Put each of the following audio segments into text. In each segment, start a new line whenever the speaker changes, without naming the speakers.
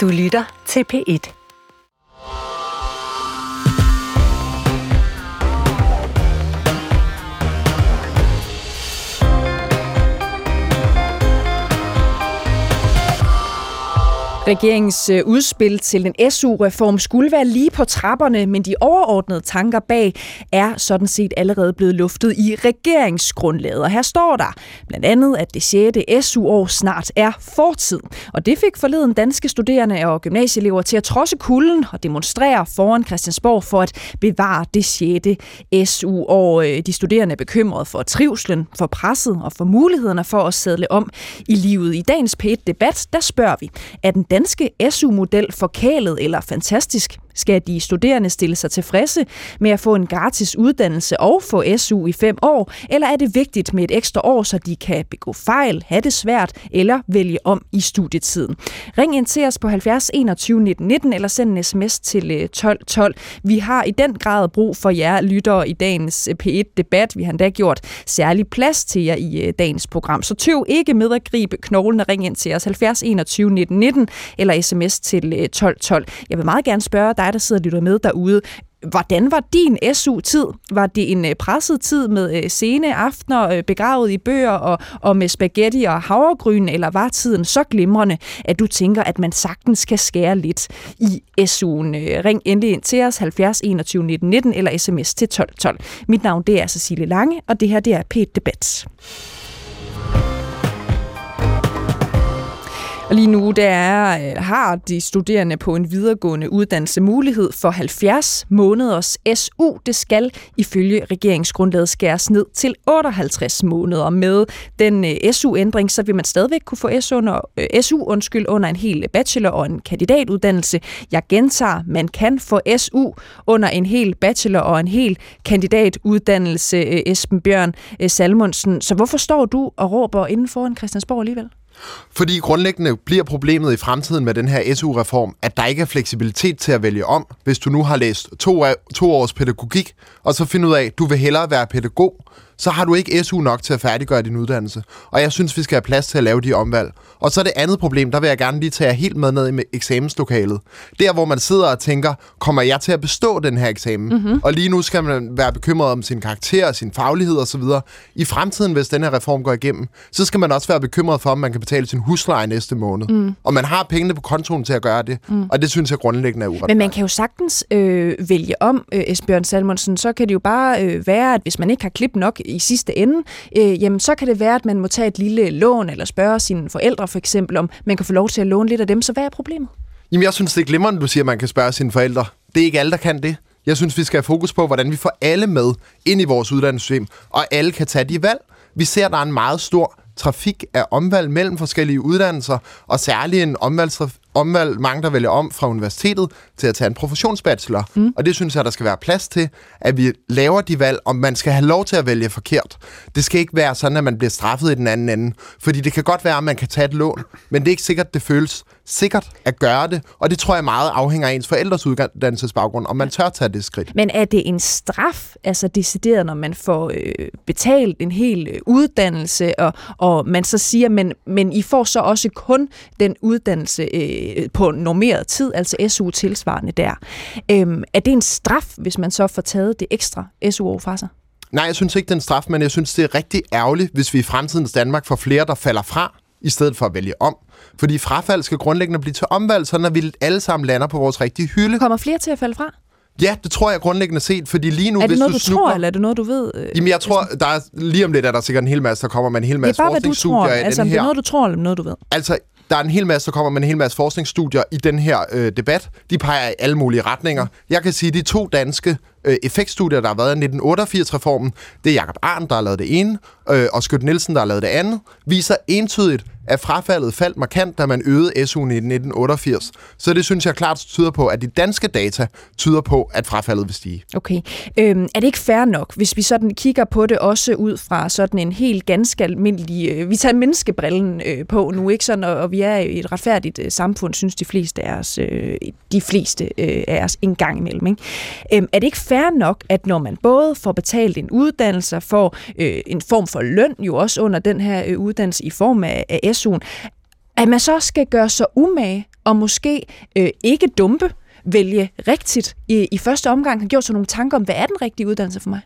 Du lytter til P1.
Regeringens øh, udspil til en SU-reform skulle være lige på trapperne, men de overordnede tanker bag er sådan set allerede blevet luftet i regeringsgrundlaget. Og her står der blandt andet, at det 6. SU-år snart er fortid. Og det fik forleden danske studerende og gymnasieelever til at trodse kulden og demonstrere foran Christiansborg for at bevare det 6. SU-år. Øh, de studerende er bekymrede for trivslen, for presset og for mulighederne for at sædle om i livet. I dagens p debat der spørger vi, er den danske SU-model forkælet eller fantastisk? Skal de studerende stille sig tilfredse med at få en gratis uddannelse og få SU i fem år, eller er det vigtigt med et ekstra år, så de kan begå fejl, have det svært eller vælge om i studietiden? Ring ind til os på 70 21 19 19 eller send en sms til øh, 12 12. Vi har i den grad brug for jer lyttere i dagens øh, P1-debat. Vi har endda gjort særlig plads til jer i øh, dagens program. Så tøv ikke med at gribe knoglen og ring ind til os 70 21 19 19 eller sms til 12 12. Jeg vil meget gerne spørge dig, der sidder og lytter med derude, Hvordan var din SU-tid? Var det en øh, presset tid med øh, sene aftener, øh, begravet i bøger og, og med spaghetti og havregryn, eller var tiden så glimrende, at du tænker, at man sagtens kan skære lidt i SU'en? Ring endelig ind til os 70 21 19 19 eller sms til 12 12. Mit navn det er Cecilie Lange, og det her det er Pet Debat. Og lige nu der er, øh, har de studerende på en videregående uddannelse mulighed for 70 måneders SU. Det skal ifølge regeringsgrundlaget skæres ned til 58 måneder. Med den øh, SU-ændring, så vil man stadigvæk kunne få SU under, øh, SU undskyld, under en hel bachelor- og en kandidatuddannelse. Jeg gentager, man kan få SU under en hel bachelor- og en hel kandidatuddannelse, Esben Bjørn Salmonsen. Så hvorfor står du og råber inden foran Christiansborg alligevel?
Fordi grundlæggende bliver problemet i fremtiden med den her SU-reform, at der ikke er fleksibilitet til at vælge om, hvis du nu har læst to, to års pædagogik, og så finder ud af, at du vil hellere være pædagog, så har du ikke SU nok til at færdiggøre din uddannelse. Og jeg synes, vi skal have plads til at lave de omvalg. Og så er det andet problem, der vil jeg gerne lige tage helt med ned i eksamenslokalet. Der, hvor man sidder og tænker, kommer jeg til at bestå den her eksamen? Mm-hmm. Og lige nu skal man være bekymret om sin karakter, sin faglighed osv. I fremtiden, hvis den her reform går igennem, så skal man også være bekymret for, om man kan betale sin husleje næste måned. Mm. Og man har pengene på kontoen til at gøre det. Mm. Og det synes jeg grundlæggende er uretfærdigt.
Men man kan jo sagtens øh, vælge om, øh, Esbjørn Salmonsen. Så kan det jo bare øh, være, at hvis man ikke har klip nok i sidste ende, øh, jamen så kan det være, at man må tage et lille lån, eller spørge sine forældre for eksempel, om man kan få lov til at låne lidt af dem. Så hvad er problemet?
Jamen jeg synes, det er glimrende, du siger, at man kan spørge sine forældre. Det er ikke alle, der kan det. Jeg synes, vi skal have fokus på, hvordan vi får alle med ind i vores uddannelsessystem, og alle kan tage de valg. Vi ser, at der er en meget stor trafik af omvalg mellem forskellige uddannelser, og særligt en omvalgstrafik omvalg, mange, der vælger om fra universitetet til at tage en professionsbachelor. Mm. Og det synes jeg, der skal være plads til, at vi laver de valg, om man skal have lov til at vælge forkert. Det skal ikke være sådan, at man bliver straffet i den anden ende. Fordi det kan godt være, at man kan tage et lån, men det er ikke sikkert, det føles sikkert at gøre det. Og det tror jeg meget afhænger af ens forældres uddannelsesbaggrund, om man tør tage det skridt.
Men er det en straf, altså decideret, når man får øh, betalt en hel øh, uddannelse, og, og man så siger, men, men I får så også kun den uddannelse øh, øh, på normeret tid, altså SU tilsvarende der. Øhm, er det en straf, hvis man så får taget det ekstra SU-år fra sig?
Nej, jeg synes ikke, det er en straf, men jeg synes, det er rigtig ærgerligt, hvis vi i fremtidens Danmark får flere, der falder fra, i stedet for at vælge om. Fordi frafald skal grundlæggende blive til omvalg, så når vi alle sammen lander på vores rigtige hylde.
Kommer flere til at falde fra?
Ja, det tror jeg grundlæggende set, fordi lige nu...
Er det
hvis
noget,
du,
du snupper, tror, eller er det noget, du ved?
Øh, Jamen, jeg tror, der er, lige om lidt er der sikkert en hel masse, der kommer med en hel masse forskningsstudier.
Det er bare, hvad du tror. Altså, det er noget, du tror, eller noget, du ved?
Altså, der er en hel masse, der kommer med en hel masse forskningsstudier i den her øh, debat. De peger i alle mulige retninger. Jeg kan sige, at de to danske øh, effektstudier, der har været i 1988-reformen, det er Jakob Arndt, der har lavet det ene, øh, og Skødt Nielsen, der har lavet det andet, viser entydigt, at frafaldet faldt markant, da man øgede SU'en i 1988. Så det synes jeg klart tyder på, at de danske data tyder på, at frafaldet vil stige.
Okay. Øhm, er det ikke fair nok, hvis vi sådan kigger på det også ud fra sådan en helt ganske almindelig... Øh, vi tager menneskebrillen øh, på nu, ikke sådan, og, og vi er i et retfærdigt øh, samfund, synes de fleste af os, øh, de fleste øh, af os en gang imellem. Ikke? Øhm, er det ikke fair nok, at når man både får betalt en uddannelse, og får øh, en form for løn jo også under den her øh, uddannelse i form af, af SU'en, at man så skal gøre sig umage og måske øh, ikke dumpe, vælge rigtigt i, i første omgang, har gjort sig nogle tanker om, hvad er den rigtige uddannelse for mig?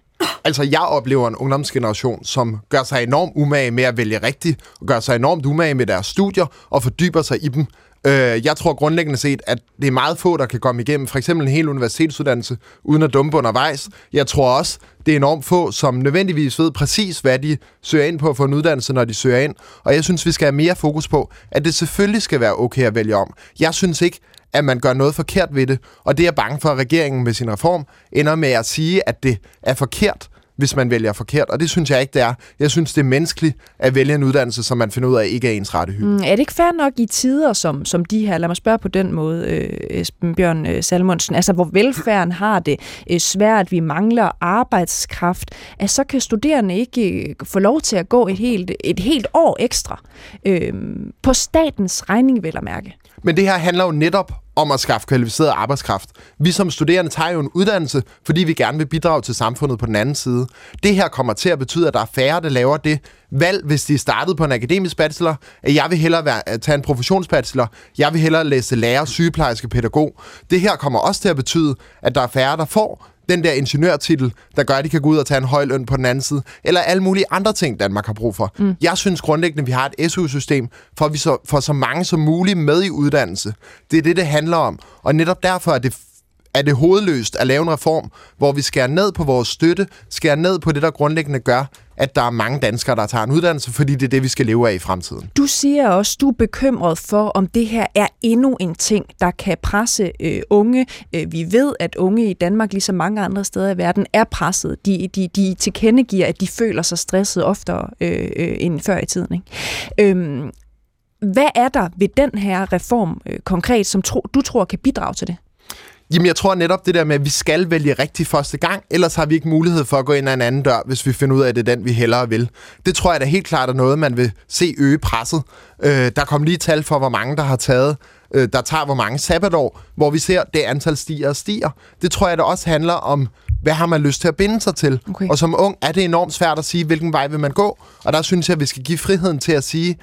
Altså, jeg oplever en ungdomsgeneration, som gør sig enormt umage med at vælge rigtigt, og gør sig enormt umage med deres studier, og fordyber sig i dem. Øh, jeg tror grundlæggende set, at det er meget få, der kan komme igennem for eksempel en hel universitetsuddannelse, uden at dumpe undervejs. Jeg tror også, det er enormt få, som nødvendigvis ved præcis, hvad de søger ind på for en uddannelse, når de søger ind. Og jeg synes, vi skal have mere fokus på, at det selvfølgelig skal være okay at vælge om. Jeg synes ikke, at man gør noget forkert ved det. Og det er jeg bange for, at regeringen med sin reform ender med at sige, at det er forkert, hvis man vælger forkert. Og det synes jeg ikke, det er. Jeg synes, det er menneskeligt at vælge en uddannelse, som man finder ud af ikke er ens rette hylde.
Mm, er det ikke fair nok i tider som, som de her, lad mig spørge på den måde, øh, Esben Bjørn øh, Salmonsen, altså hvor velfærden har det øh, svært, vi mangler arbejdskraft, at så kan studerende ikke øh, få lov til at gå et helt, et helt år ekstra øh, på statens regning, vel at mærke.
Men det her handler jo netop om at skaffe kvalificeret arbejdskraft. Vi som studerende tager jo en uddannelse, fordi vi gerne vil bidrage til samfundet på den anden side. Det her kommer til at betyde, at der er færre, der laver det valg, hvis de startede på en akademisk bachelor, at jeg vil hellere være, tage en professionsbachelor, jeg vil hellere læse lærer, sygeplejerske, pædagog. Det her kommer også til at betyde, at der er færre, der får den der ingeniørtitel, der gør, at de kan gå ud og tage en høj løn på den anden side, eller alle mulige andre ting, Danmark har brug for. Mm. Jeg synes grundlæggende, at vi har et SU-system, for at vi så, får så mange som muligt med i uddannelse. Det er det, det handler om. Og netop derfor er det er det hovedløst at lave en reform, hvor vi skærer ned på vores støtte, skærer ned på det, der grundlæggende gør, at der er mange danskere, der tager en uddannelse, fordi det er det, vi skal leve af i fremtiden.
Du siger også, du er bekymret for, om det her er endnu en ting, der kan presse øh, unge. Øh, vi ved, at unge i Danmark, ligesom mange andre steder i verden, er presset. De, de, de tilkendegiver, at de føler sig stresset oftere øh, øh, end før i tiden. Ikke? Øhm, hvad er der ved den her reform øh, konkret, som tro, du tror kan bidrage til det?
Jamen, jeg tror netop det der med, at vi skal vælge rigtig første gang, ellers har vi ikke mulighed for at gå ind ad en anden dør, hvis vi finder ud af, at det er den, vi hellere vil. Det tror jeg da helt klart er noget, man vil se øge presset. Øh, der kom lige tal for, hvor mange der har taget, øh, der tager hvor mange sabbatår, hvor vi ser, det antal stiger og stiger. Det tror jeg da også handler om, hvad har man lyst til at binde sig til? Okay. Og som ung er det enormt svært at sige, hvilken vej vil man gå. Og der synes jeg, at vi skal give friheden til at sige,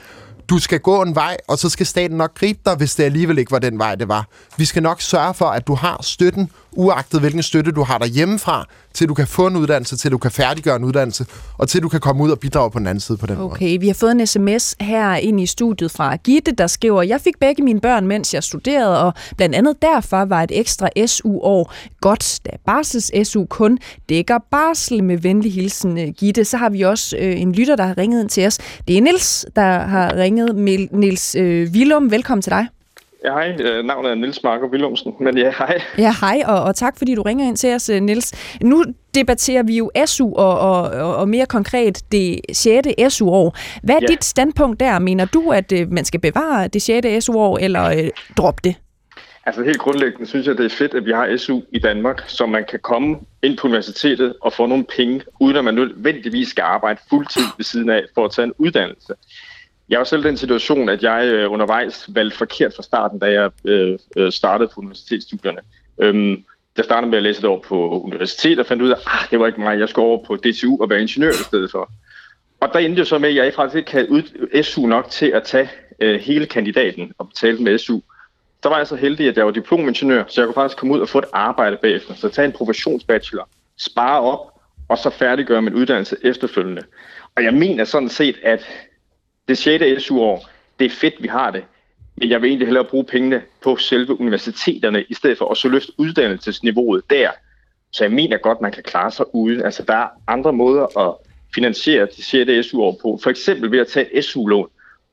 du skal gå en vej, og så skal staten nok gribe dig, hvis det alligevel ikke var den vej, det var. Vi skal nok sørge for, at du har støtten, uagtet hvilken støtte du har der hjemmefra, til du kan få en uddannelse, til du kan færdiggøre en uddannelse, og til du kan komme ud og bidrage på den anden side på den
okay, måde. Okay, vi har fået en sms her ind i studiet fra Gitte, der skriver, jeg fik begge mine børn, mens jeg studerede, og blandt andet derfor var et ekstra SU-år godt, da barsels SU kun dækker barsel med venlig hilsen øh, Gitte. Så har vi også øh, en lytter, der har ringet ind til os. Det er Nils, der har ringet. Nils øh, Willum, velkommen til dig.
Ja, hej. Øh, navnet er Nils Marco Willumsen, men ja, hej.
Ja, hej, og, og tak fordi du ringer ind til os, øh, Nils. Nu debatterer vi jo SU, og, og, og mere konkret det 6. SU-år. Hvad er ja. dit standpunkt der? Mener du, at øh, man skal bevare det 6. SU-år, eller øh, droppe det?
Altså helt grundlæggende synes jeg, det er fedt, at vi har SU i Danmark, så man kan komme ind på universitetet og få nogle penge, uden at man nødvendigvis skal arbejde fuldtid ved siden af for at tage en uddannelse. Jeg var selv i den situation, at jeg øh, undervejs valgte forkert fra starten, da jeg øh, øh startede på universitetsstudierne. Øhm, jeg startede med at læse et år på universitet og fandt ud af, at ah, det var ikke mig, jeg skulle over på DTU og være ingeniør i stedet for. Og der endte jo så med, at jeg faktisk ikke havde ud, SU nok til at tage øh, hele kandidaten og betale med SU. Så var jeg så heldig, at jeg var diplomingeniør, så jeg kunne faktisk komme ud og få et arbejde bagefter. Så tage en professionsbachelor, spare op, og så færdiggøre min uddannelse efterfølgende. Og jeg mener sådan set, at det 6. SU-år, det er fedt, vi har det, men jeg vil egentlig hellere bruge pengene på selve universiteterne, i stedet for at så løfte uddannelsesniveauet der. Så jeg mener godt, man kan klare sig ude. Altså, der er andre måder at finansiere det 6. SU-år på. For eksempel ved at tage et SU-lån.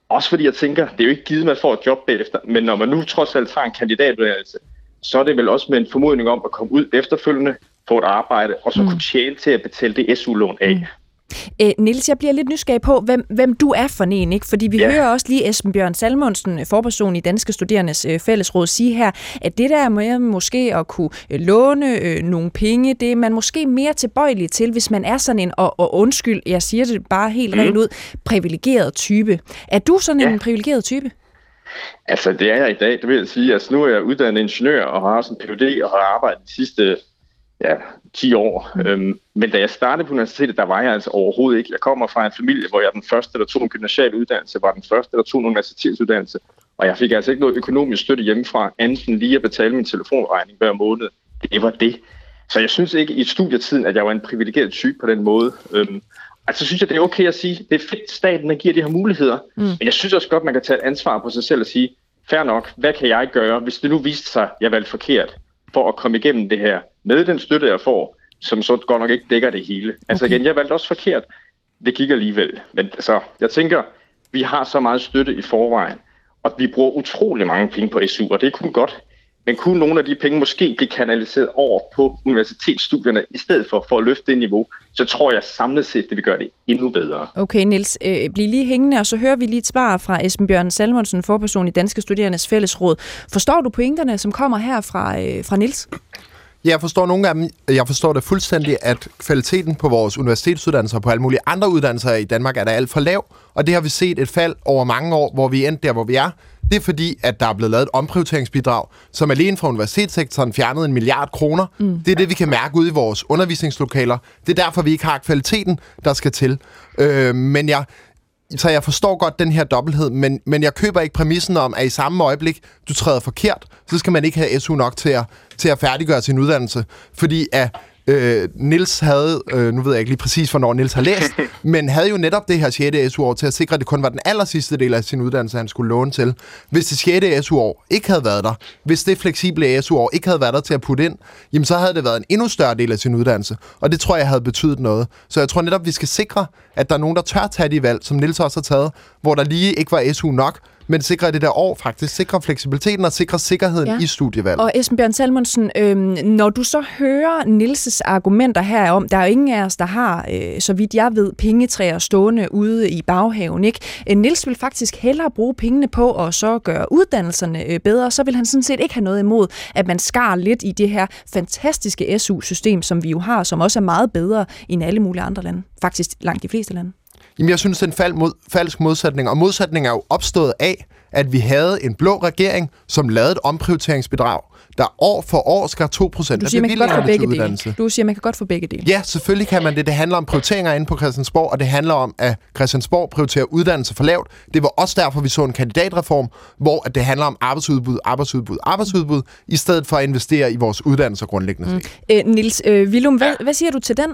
Også fordi jeg tænker, det er jo ikke givet, at man får et job bagefter, men når man nu trods alt tager en kandidatuddannelse, så er det vel også med en formodning om at komme ud efterfølgende, få et arbejde, og så mm. kunne tjene til at betale det SU-lån af. Mm.
Æ, Nils, jeg bliver lidt nysgerrig på, hvem, hvem du er for en, ikke? Fordi vi ja. hører også lige Esben Bjørn Salmonsen, forperson i Danske Studerendes øh, Fællesråd, sige her, at det der med måske at kunne øh, låne øh, nogle penge, det er man måske mere tilbøjelig til, hvis man er sådan en, og, og undskyld, jeg siger det bare helt mm. rent ud, privilegeret type. Er du sådan ja. en privilegeret type?
Altså, det er jeg i dag, det vil jeg sige. Altså, nu er jeg uddannet ingeniør og har også en PhD og har arbejdet de sidste ja, 10 år. Mm. Øhm, men da jeg startede på universitetet, der var jeg altså overhovedet ikke. Jeg kommer fra en familie, hvor jeg den første, der tog en gymnasial uddannelse, var den første, der tog en universitetsuddannelse. Og jeg fik altså ikke noget økonomisk støtte hjemmefra, enten lige at betale min telefonregning hver måned. Det var det. Så jeg synes ikke i studietiden, at jeg var en privilegeret type på den måde. Øhm, altså synes jeg, det er okay at sige, det er fedt, staten der giver de her muligheder. Mm. Men jeg synes også godt, man kan tage et ansvar på sig selv og sige, fair nok, hvad kan jeg gøre, hvis det nu viste sig, at jeg valgte forkert for at komme igennem det her med den støtte, jeg får, som så godt nok ikke dækker det hele. Altså okay. igen, jeg valgte også forkert. Det gik alligevel. Men altså, jeg tænker, vi har så meget støtte i forvejen, og vi bruger utrolig mange penge på SU, og det er kun godt. Men kunne nogle af de penge måske blive kanaliseret over på universitetsstudierne, i stedet for, for at løfte det niveau, så tror jeg samlet set, det vil gøre det endnu bedre.
Okay, Nils, øh, bliv lige hængende, og så hører vi lige et svar fra Esben Bjørn Salmonsen, forperson i Danske Studerendes Fællesråd. Forstår du pointerne, som kommer her fra, øh, fra Nils?
Ja, jeg forstår nogle af dem. Jeg forstår det fuldstændig, at kvaliteten på vores universitetsuddannelser og på alle mulige andre uddannelser i Danmark er der alt for lav, og det har vi set et fald over mange år, hvor vi er endt der, hvor vi er. Det er fordi, at der er blevet lavet et omprioriteringsbidrag, som alene fra universitetssektoren fjernede en milliard kroner. Mm. Det er det, vi kan mærke ude i vores undervisningslokaler. Det er derfor, vi ikke har kvaliteten, der skal til. Øh, men jeg, så jeg forstår godt den her dobbelthed, men, men jeg køber ikke præmissen om, at i samme øjeblik, du træder forkert, så skal man ikke have SU nok til at, til at færdiggøre sin uddannelse. Fordi at øh, Nils havde, øh, nu ved jeg ikke lige præcis, hvornår Nils har læst, men havde jo netop det her 6. SU-år til at sikre, at det kun var den aller sidste del af sin uddannelse, han skulle låne til. Hvis det 6. SU-år ikke havde været der, hvis det fleksible SU-år ikke havde været der til at putte ind, jamen så havde det været en endnu større del af sin uddannelse. Og det tror jeg havde betydet noget. Så jeg tror netop, vi skal sikre, at der er nogen, der tør tage de valg, som Nils også har taget, hvor der lige ikke var SU nok, men sikre det der år faktisk, sikre fleksibiliteten og sikre sikkerheden ja. i studievalget.
Og Esben Bjørn Salmonsen, øhm, når du så hører Nilses argumenter her om, der er jo ingen af os, der har, øh, så vidt jeg ved, pengetræer stående ude i baghaven, ikke? Øh, Nils vil faktisk hellere bruge pengene på at så gøre uddannelserne øh, bedre, så vil han sådan set ikke have noget imod, at man skar lidt i det her fantastiske SU-system, som vi jo har, som også er meget bedre end alle mulige andre lande. Faktisk langt de fleste lande.
Jamen, jeg synes, det er en fald mod, falsk modsætning, og modsætningen er jo opstået af, at vi havde en blå regering, som lavede et omprioriteringsbidrag, der år for år skal 2% du siger,
af man kan godt få begge dele. Du siger, man kan godt få begge dele.
Ja, selvfølgelig kan man det. Det handler om prioriteringer inde på Christiansborg, og det handler om, at Christiansborg prioriterer uddannelse for lavt. Det var også derfor, vi så en kandidatreform, hvor det handler om arbejdsudbud, arbejdsudbud, arbejdsudbud, i stedet for at investere i vores uddannelser grundlæggende. Mm.
Øh, Nils øh, Willum, hvad, hvad siger du til den?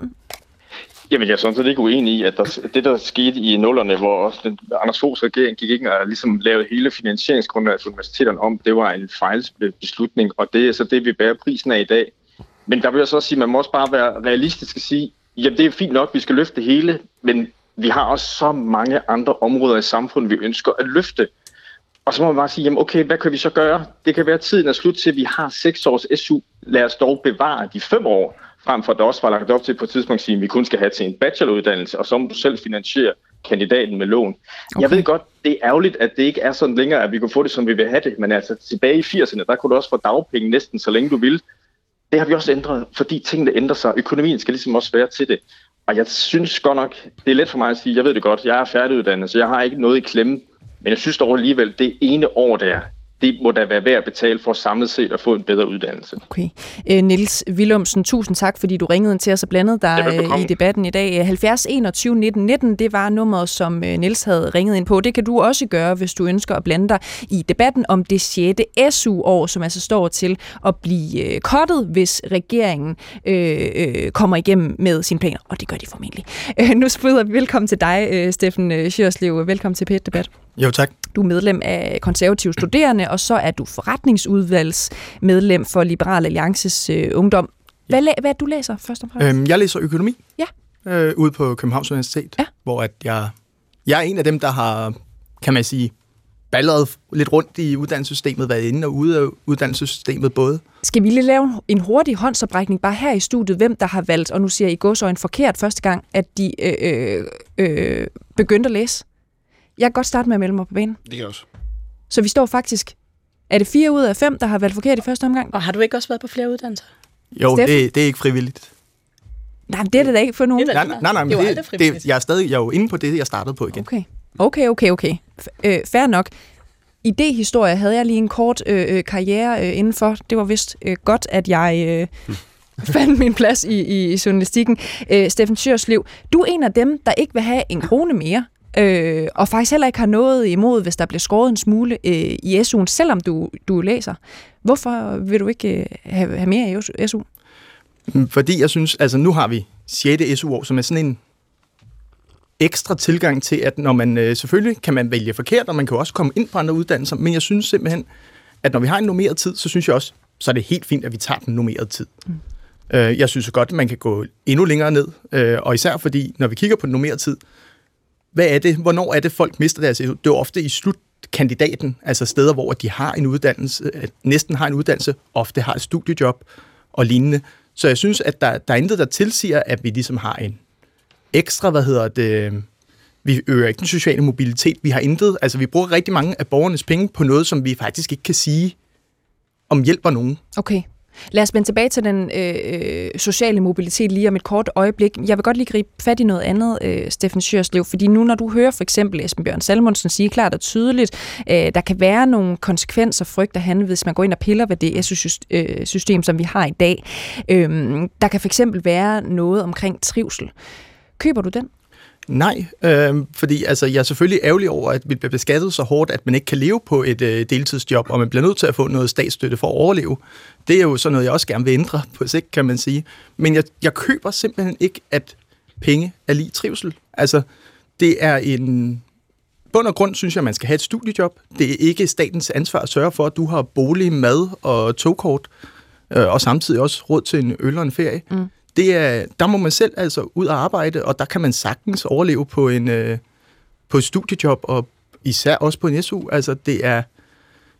Jamen, jeg er sådan set ikke uenig i, at der, det, der skete i nullerne, hvor også den, Anders Foghs regering gik ind og ligesom lavede hele finansieringsgrundlaget for universiteterne om, det var en fejlbeslutning, og det er så det, vi bærer prisen af i dag. Men der vil jeg så sige, at man må også bare være realistisk og sige, jamen det er fint nok, vi skal løfte det hele, men vi har også så mange andre områder i samfundet, vi ønsker at løfte. Og så må man bare sige, jamen okay, hvad kan vi så gøre? Det kan være, at tiden er slut til, at vi har seks års SU. Lad os dog bevare de fem år frem for at der også var lagt op til på et tidspunkt at sige, at vi kun skal have til en bacheloruddannelse, og så må du selv finansiere kandidaten med lån. Okay. Jeg ved godt, det er ærgerligt, at det ikke er sådan længere, at vi kunne få det, som vi vil have det, men altså tilbage i 80'erne, der kunne du også få dagpenge næsten så længe du ville. Det har vi også ændret, fordi tingene ændrer sig. Økonomien skal ligesom også være til det. Og jeg synes godt nok, det er let for mig at sige, jeg ved det godt, jeg er færdiguddannet, så jeg har ikke noget i klemme. Men jeg synes dog alligevel, det ene år der, det må da være værd at betale for samlet set at få en bedre uddannelse.
Okay. Øh, Niels Willumsen, tusind tak, fordi du ringede ind til os og blandede dig ja, i debatten i dag. 70 21 19 19, det var nummeret, som øh, Niels havde ringet ind på. Det kan du også gøre, hvis du ønsker at blande dig i debatten om det 6. SU-år, som altså står til at blive øh, kottet, hvis regeringen øh, øh, kommer igennem med sine planer. Og det gør de formentlig. Øh, nu spørger vi velkommen til dig, øh, Steffen Sjørslev. Velkommen til pet Debat.
Jo, tak.
Du er medlem af konservative studerende, og så er du forretningsudvalgsmedlem for Liberal Alliances øh, Ungdom. Hvad, ja. hvad du læser først og fremmest?
Øhm, jeg læser økonomi
ja.
øh, ude på Københavns Universitet, ja. hvor at jeg, jeg er en af dem, der har, kan man sige, balleret lidt rundt i uddannelsessystemet, været inde og ude af uddannelsessystemet både.
Skal vi lige lave en hurtig håndsoprækning bare her i studiet, hvem der har valgt, og nu siger I godsøjne forkert første gang, at de øh, øh, øh, begyndte at læse? Jeg kan godt starte med at melde mig på banen.
Det kan jeg også.
Så vi står faktisk... Er det fire ud af fem, der har valgt forkert i første omgang?
Og har du ikke også været på flere uddannelser?
Jo, det, det er ikke frivilligt.
Nej, men det er det da ikke for nogen.
Nej, nej, nej, nej men det, det, det, jeg er stadig jeg er jo inde på det, jeg startede på igen.
Okay, okay, okay. okay. Øh, fair nok. Idehistorie havde jeg lige en kort øh, øh, karriere øh, indenfor. Det var vist øh, godt, at jeg øh, fandt min plads i, i, i journalistikken. Øh, Steffen Sjørslev, du er en af dem, der ikke vil have en krone mere øh, og faktisk heller ikke har noget imod, hvis der bliver skåret en smule øh, i SU'en, selvom du, du læser. Hvorfor vil du ikke øh, have, have mere i SU?
Mm, fordi jeg synes, altså nu har vi 6. SU-år, som er sådan en ekstra tilgang til, at når man øh, selvfølgelig kan man vælge forkert, og man kan også komme ind på andre uddannelser, men jeg synes simpelthen, at når vi har en normeret tid, så synes jeg også, så er det helt fint, at vi tager den normerede tid. Mm. Øh, jeg synes godt, at man kan gå endnu længere ned, øh, og især fordi, når vi kigger på den normerede tid, hvad er det, hvornår er det, folk mister deres Det er ofte i slutkandidaten, altså steder, hvor de har en uddannelse, næsten har en uddannelse, ofte har et studiejob og lignende. Så jeg synes, at der, der er intet, der tilsiger, at vi ligesom har en ekstra, hvad hedder det, vi øger ikke den sociale mobilitet. Vi har intet, altså vi bruger rigtig mange af borgernes penge på noget, som vi faktisk ikke kan sige, om hjælper nogen.
Okay. Lad os vende tilbage til den øh, øh, sociale mobilitet lige om et kort øjeblik. Jeg vil godt lige gribe fat i noget andet, øh, Steffen Sjørslev, fordi nu når du hører for eksempel Esben Bjørn Salmonsen sige klart og tydeligt, øh, der kan være nogle konsekvenser, frygter han, hvis man går ind og piller ved det SU-system, øh, som vi har i dag. Øh, der kan for eksempel være noget omkring trivsel. Køber du den?
Nej, øh, fordi altså, jeg er selvfølgelig ærgerlig over, at vi bliver beskattet så hårdt, at man ikke kan leve på et øh, deltidsjob, og man bliver nødt til at få noget statsstøtte for at overleve. Det er jo sådan noget, jeg også gerne vil ændre på sigt, kan man sige. Men jeg, jeg køber simpelthen ikke, at penge er lige trivsel. Altså, det er en... Bund og grund synes jeg, at man skal have et studiejob. Det er ikke statens ansvar at sørge for, at du har bolig, mad og togkort, øh, og samtidig også råd til en øl og en ferie. Mm det er, der må man selv altså ud og arbejde, og der kan man sagtens overleve på en øh, på et studiejob, og især også på en SU. Altså, det er,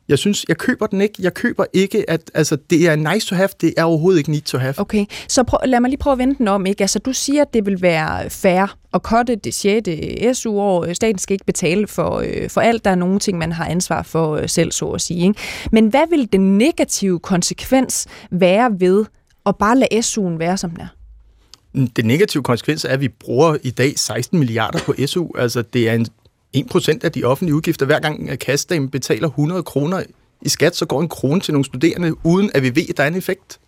jeg synes, jeg køber den ikke. Jeg køber ikke, at altså, det er nice to have, det er overhovedet ikke need to have.
Okay, så prøv, lad mig lige prøve at vende den om. Ikke? Altså, du siger, at det vil være fair at kotte det 6. SU-år. Staten skal ikke betale for, øh, for alt. Der er nogle ting, man har ansvar for øh, selv, så at sige. Ikke? Men hvad vil den negative konsekvens være ved og bare lade SU'en være, som den er?
Mm, den negative konsekvens er, at vi bruger i dag 16 milliarder på SU. Altså, det er en 1% af de offentlige udgifter. Hver gang øh, kassedamen betaler 100 kroner i skat, så går en krone til nogle studerende, uden at vi ved, at der er en effekt.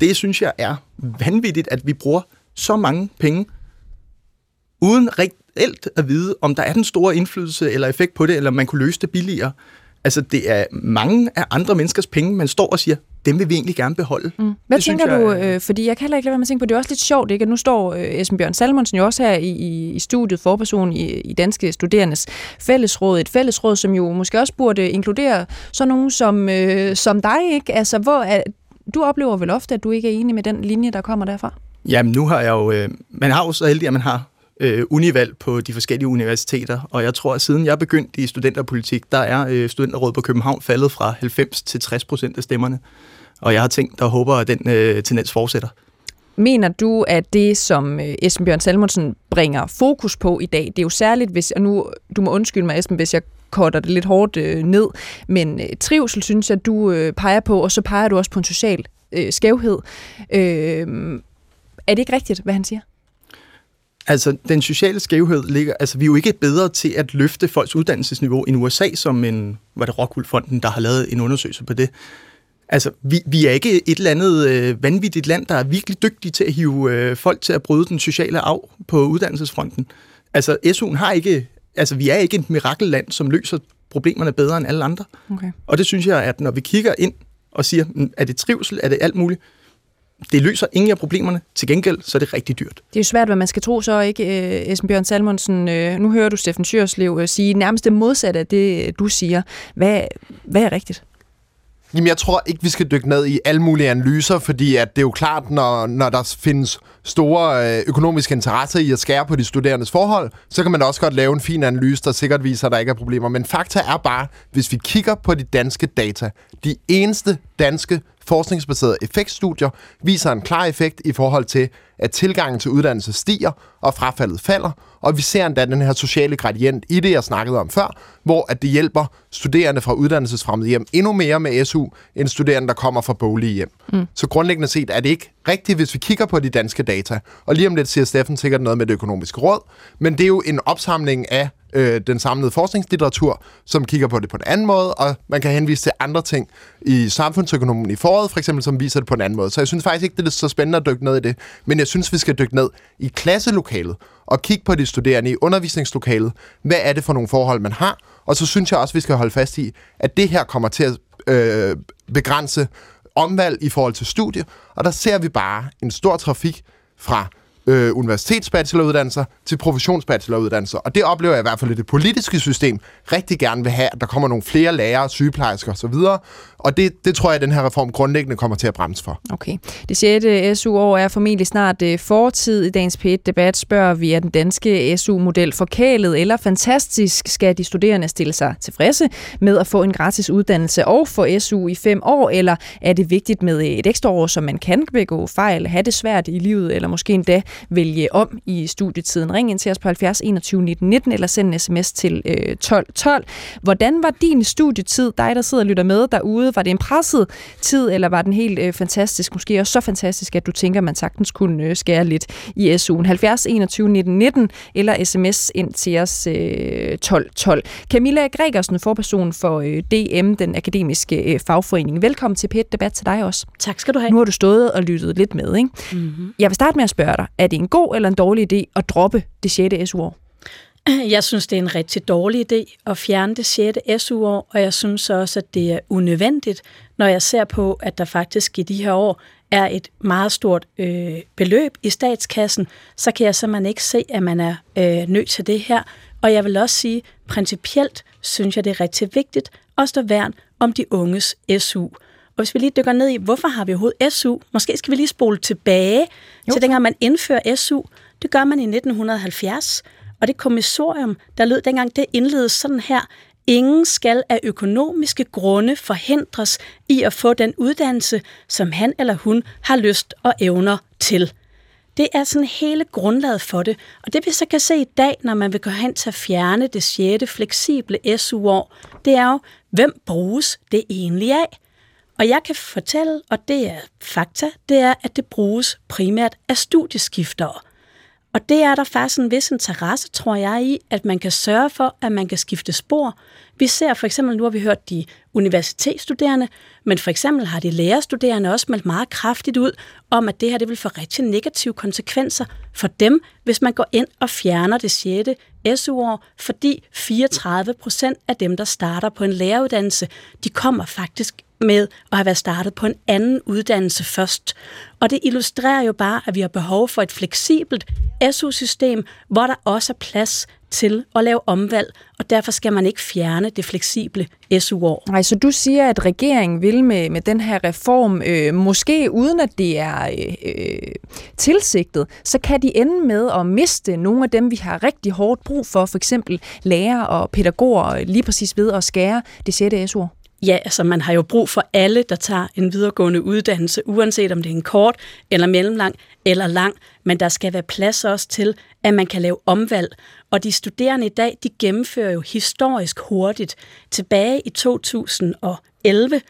Det synes jeg er vanvittigt, at vi bruger så mange penge, uden reelt at vide, om der er den store indflydelse eller effekt på det, eller man kunne løse det billigere. Altså, det er mange af andre menneskers penge, man står og siger, dem vil vi egentlig gerne beholde.
Mm. Hvad det tænker synes, du, jeg, øh, fordi jeg kan heller ikke lade være med at tænke på, det er også lidt sjovt, ikke? at nu står øh, Esben Bjørn Salmonsen jo også her i, i, i studiet, forperson i, i Danske Studerendes Fællesråd, et fællesråd, som jo måske også burde inkludere sådan nogen som, øh, som dig, ikke? Altså, hvor er, du oplever vel ofte, at du ikke er enig med den linje, der kommer derfra?
Jamen, nu har jeg jo, øh, man har jo så heldig, at man har øh, univalg på de forskellige universiteter, og jeg tror, at siden jeg begyndte i studenterpolitik, der er øh, studenterrådet på København faldet fra 90 til 60 procent af stemmerne. Og jeg har tænkt og håber, at den øh, tendens fortsætter.
Mener du, at det, som øh, Esben Bjørn Salmonsen bringer fokus på i dag, det er jo særligt, hvis, og nu, du må undskylde mig, Esben, hvis jeg korter det lidt hårdt øh, ned, men øh, trivsel synes jeg, du øh, peger på, og så peger du også på en social øh, skævhed. Øh, er det ikke rigtigt, hvad han siger?
Altså, den sociale skævhed ligger... Altså, vi er jo ikke bedre til at løfte folks uddannelsesniveau end USA, som en... Var det Rockwool-fonden, der har lavet en undersøgelse på det? Altså, vi, vi er ikke et eller andet øh, vanvittigt land, der er virkelig dygtige til at hive øh, folk til at bryde den sociale arv på uddannelsesfronten. Altså, SU'en har ikke... Altså, vi er ikke et mirakelland, som løser problemerne bedre end alle andre. Okay. Og det synes jeg, at når vi kigger ind og siger, mm, er det trivsel, er det alt muligt, det løser ingen af problemerne. Til gengæld, så er det rigtig dyrt.
Det er jo svært, hvad man skal tro så, ikke, øh, Esben Bjørn Salmonsen? Øh, nu hører du Steffen Sjørslev øh, sige nærmest det modsatte af det, du siger. Hvad, hvad er rigtigt?
Jamen, jeg tror ikke, vi skal dykke ned i alle mulige analyser, fordi at det er jo klart, når, når der findes store øh, økonomiske interesser i at skære på de studerendes forhold, så kan man også godt lave en fin analyse, der sikkert viser, at der ikke er problemer. Men fakta er bare, hvis vi kigger på de danske data, de eneste danske forskningsbaserede effektstudier viser en klar effekt i forhold til, at tilgangen til uddannelse stiger, og frafaldet falder, og vi ser endda den her sociale gradient i det, jeg snakkede om før, hvor at det hjælper studerende fra uddannelsesfremmede hjem endnu mere med SU, end studerende, der kommer fra bolige hjem. Mm. Så grundlæggende set er det ikke rigtigt, hvis vi kigger på de danske data. Og lige om lidt siger Steffen sikkert noget med det økonomiske råd, men det er jo en opsamling af øh, den samlede forskningslitteratur, som kigger på det på en anden måde, og man kan henvise til andre ting i samfundsøkonomien i foråret, for eksempel, som viser det på en anden måde. Så jeg synes faktisk ikke, det er så spændende at dykke ned i det, men jeg synes, vi skal dykke ned i klasselokalet og kigge på de studerende i undervisningslokalet. Hvad er det for nogle forhold, man har? Og så synes jeg også, vi skal holde fast i, at det her kommer til at øh, begrænse omvalg i forhold til studie, og der ser vi bare en stor trafik fra øh, universitetsbacheloruddannelser til professionsbacheloruddannelser. Og det oplever jeg i hvert fald i det politiske system rigtig gerne vil have, at der kommer nogle flere lærere, sygeplejersker osv. Og det, det tror jeg, at den her reform grundlæggende kommer til at bremse for.
Okay. Det 6. SU-år er formentlig snart øh, fortid. I dagens P1-debat spørger vi, er den danske SU-model forkælet eller fantastisk? Skal de studerende stille sig tilfredse med at få en gratis uddannelse og få SU i fem år, eller er det vigtigt med et ekstra år, så man kan begå fejl, have det svært i livet, eller måske endda vælge om i studietiden. Ring ind til os på 70 21 19 19 eller send en sms til øh, 12 12. Hvordan var din studietid, dig der sidder og lytter med derude? Var det en presset tid, eller var den helt øh, fantastisk? Måske også så fantastisk, at du tænker, man sagtens kunne øh, skære lidt i SU'en. 70 21 19 19 eller sms ind til os øh, 12 12. Camilla Gregersen, forperson for øh, DM, den akademiske øh, fagforening. Velkommen til PET Debat til dig også.
Tak skal du have.
Nu har du stået og lyttet lidt med, ikke? Mm-hmm. Jeg vil starte med at spørge dig, er det en god eller en dårlig idé at droppe det 6. SU-år?
Jeg synes, det er en rigtig dårlig idé at fjerne det 6. SU-år, og jeg synes også, at det er unødvendigt, når jeg ser på, at der faktisk i de her år er et meget stort øh, beløb i statskassen, så kan jeg simpelthen ikke se, at man er øh, nødt til det her. Og jeg vil også sige, principielt synes jeg, det er rigtig vigtigt at stå værn om de unges SU. Og hvis vi lige dykker ned i, hvorfor har vi overhovedet SU? Måske skal vi lige spole tilbage jo. til dengang man indfører SU. Det gør man i 1970, og det kommissorium, der lød dengang, det indledes sådan her. Ingen skal af økonomiske grunde forhindres i at få den uddannelse, som han eller hun har lyst og evner til. Det er sådan hele grundlaget for det. Og det vi så kan se i dag, når man vil gå hen til at fjerne det 6. fleksible SU-år, det er jo, hvem bruges det egentlig af? Og jeg kan fortælle, og det er fakta, det er, at det bruges primært af studieskiftere. Og det er der faktisk en vis interesse, tror jeg, i, at man kan sørge for, at man kan skifte spor. Vi ser for eksempel, nu har vi hørt de universitetsstuderende, men for eksempel har de lærerstuderende også meldt meget kraftigt ud om, at det her det vil få rigtig negative konsekvenser for dem, hvis man går ind og fjerner det 6. SU-år, fordi 34 procent af dem, der starter på en læreruddannelse, de kommer faktisk med at have været startet på en anden uddannelse først. Og det illustrerer jo bare, at vi har behov for et fleksibelt SU-system, hvor der også er plads til at lave omvalg, og derfor skal man ikke fjerne det fleksible SU-år.
Nej, så du siger, at regeringen vil med, med den her reform, øh, måske uden at det er øh, øh, tilsigtet, så kan de ende med at miste nogle af dem, vi har rigtig hårdt brug for, for eksempel lærere og pædagoger, øh, lige præcis ved at skære det 6. SU-år.
Ja, altså man har jo brug for alle, der tager en videregående uddannelse, uanset om det er en kort eller mellemlang eller lang, men der skal være plads også til, at man kan lave omvalg. Og de studerende i dag, de gennemfører jo historisk hurtigt. Tilbage i 2011,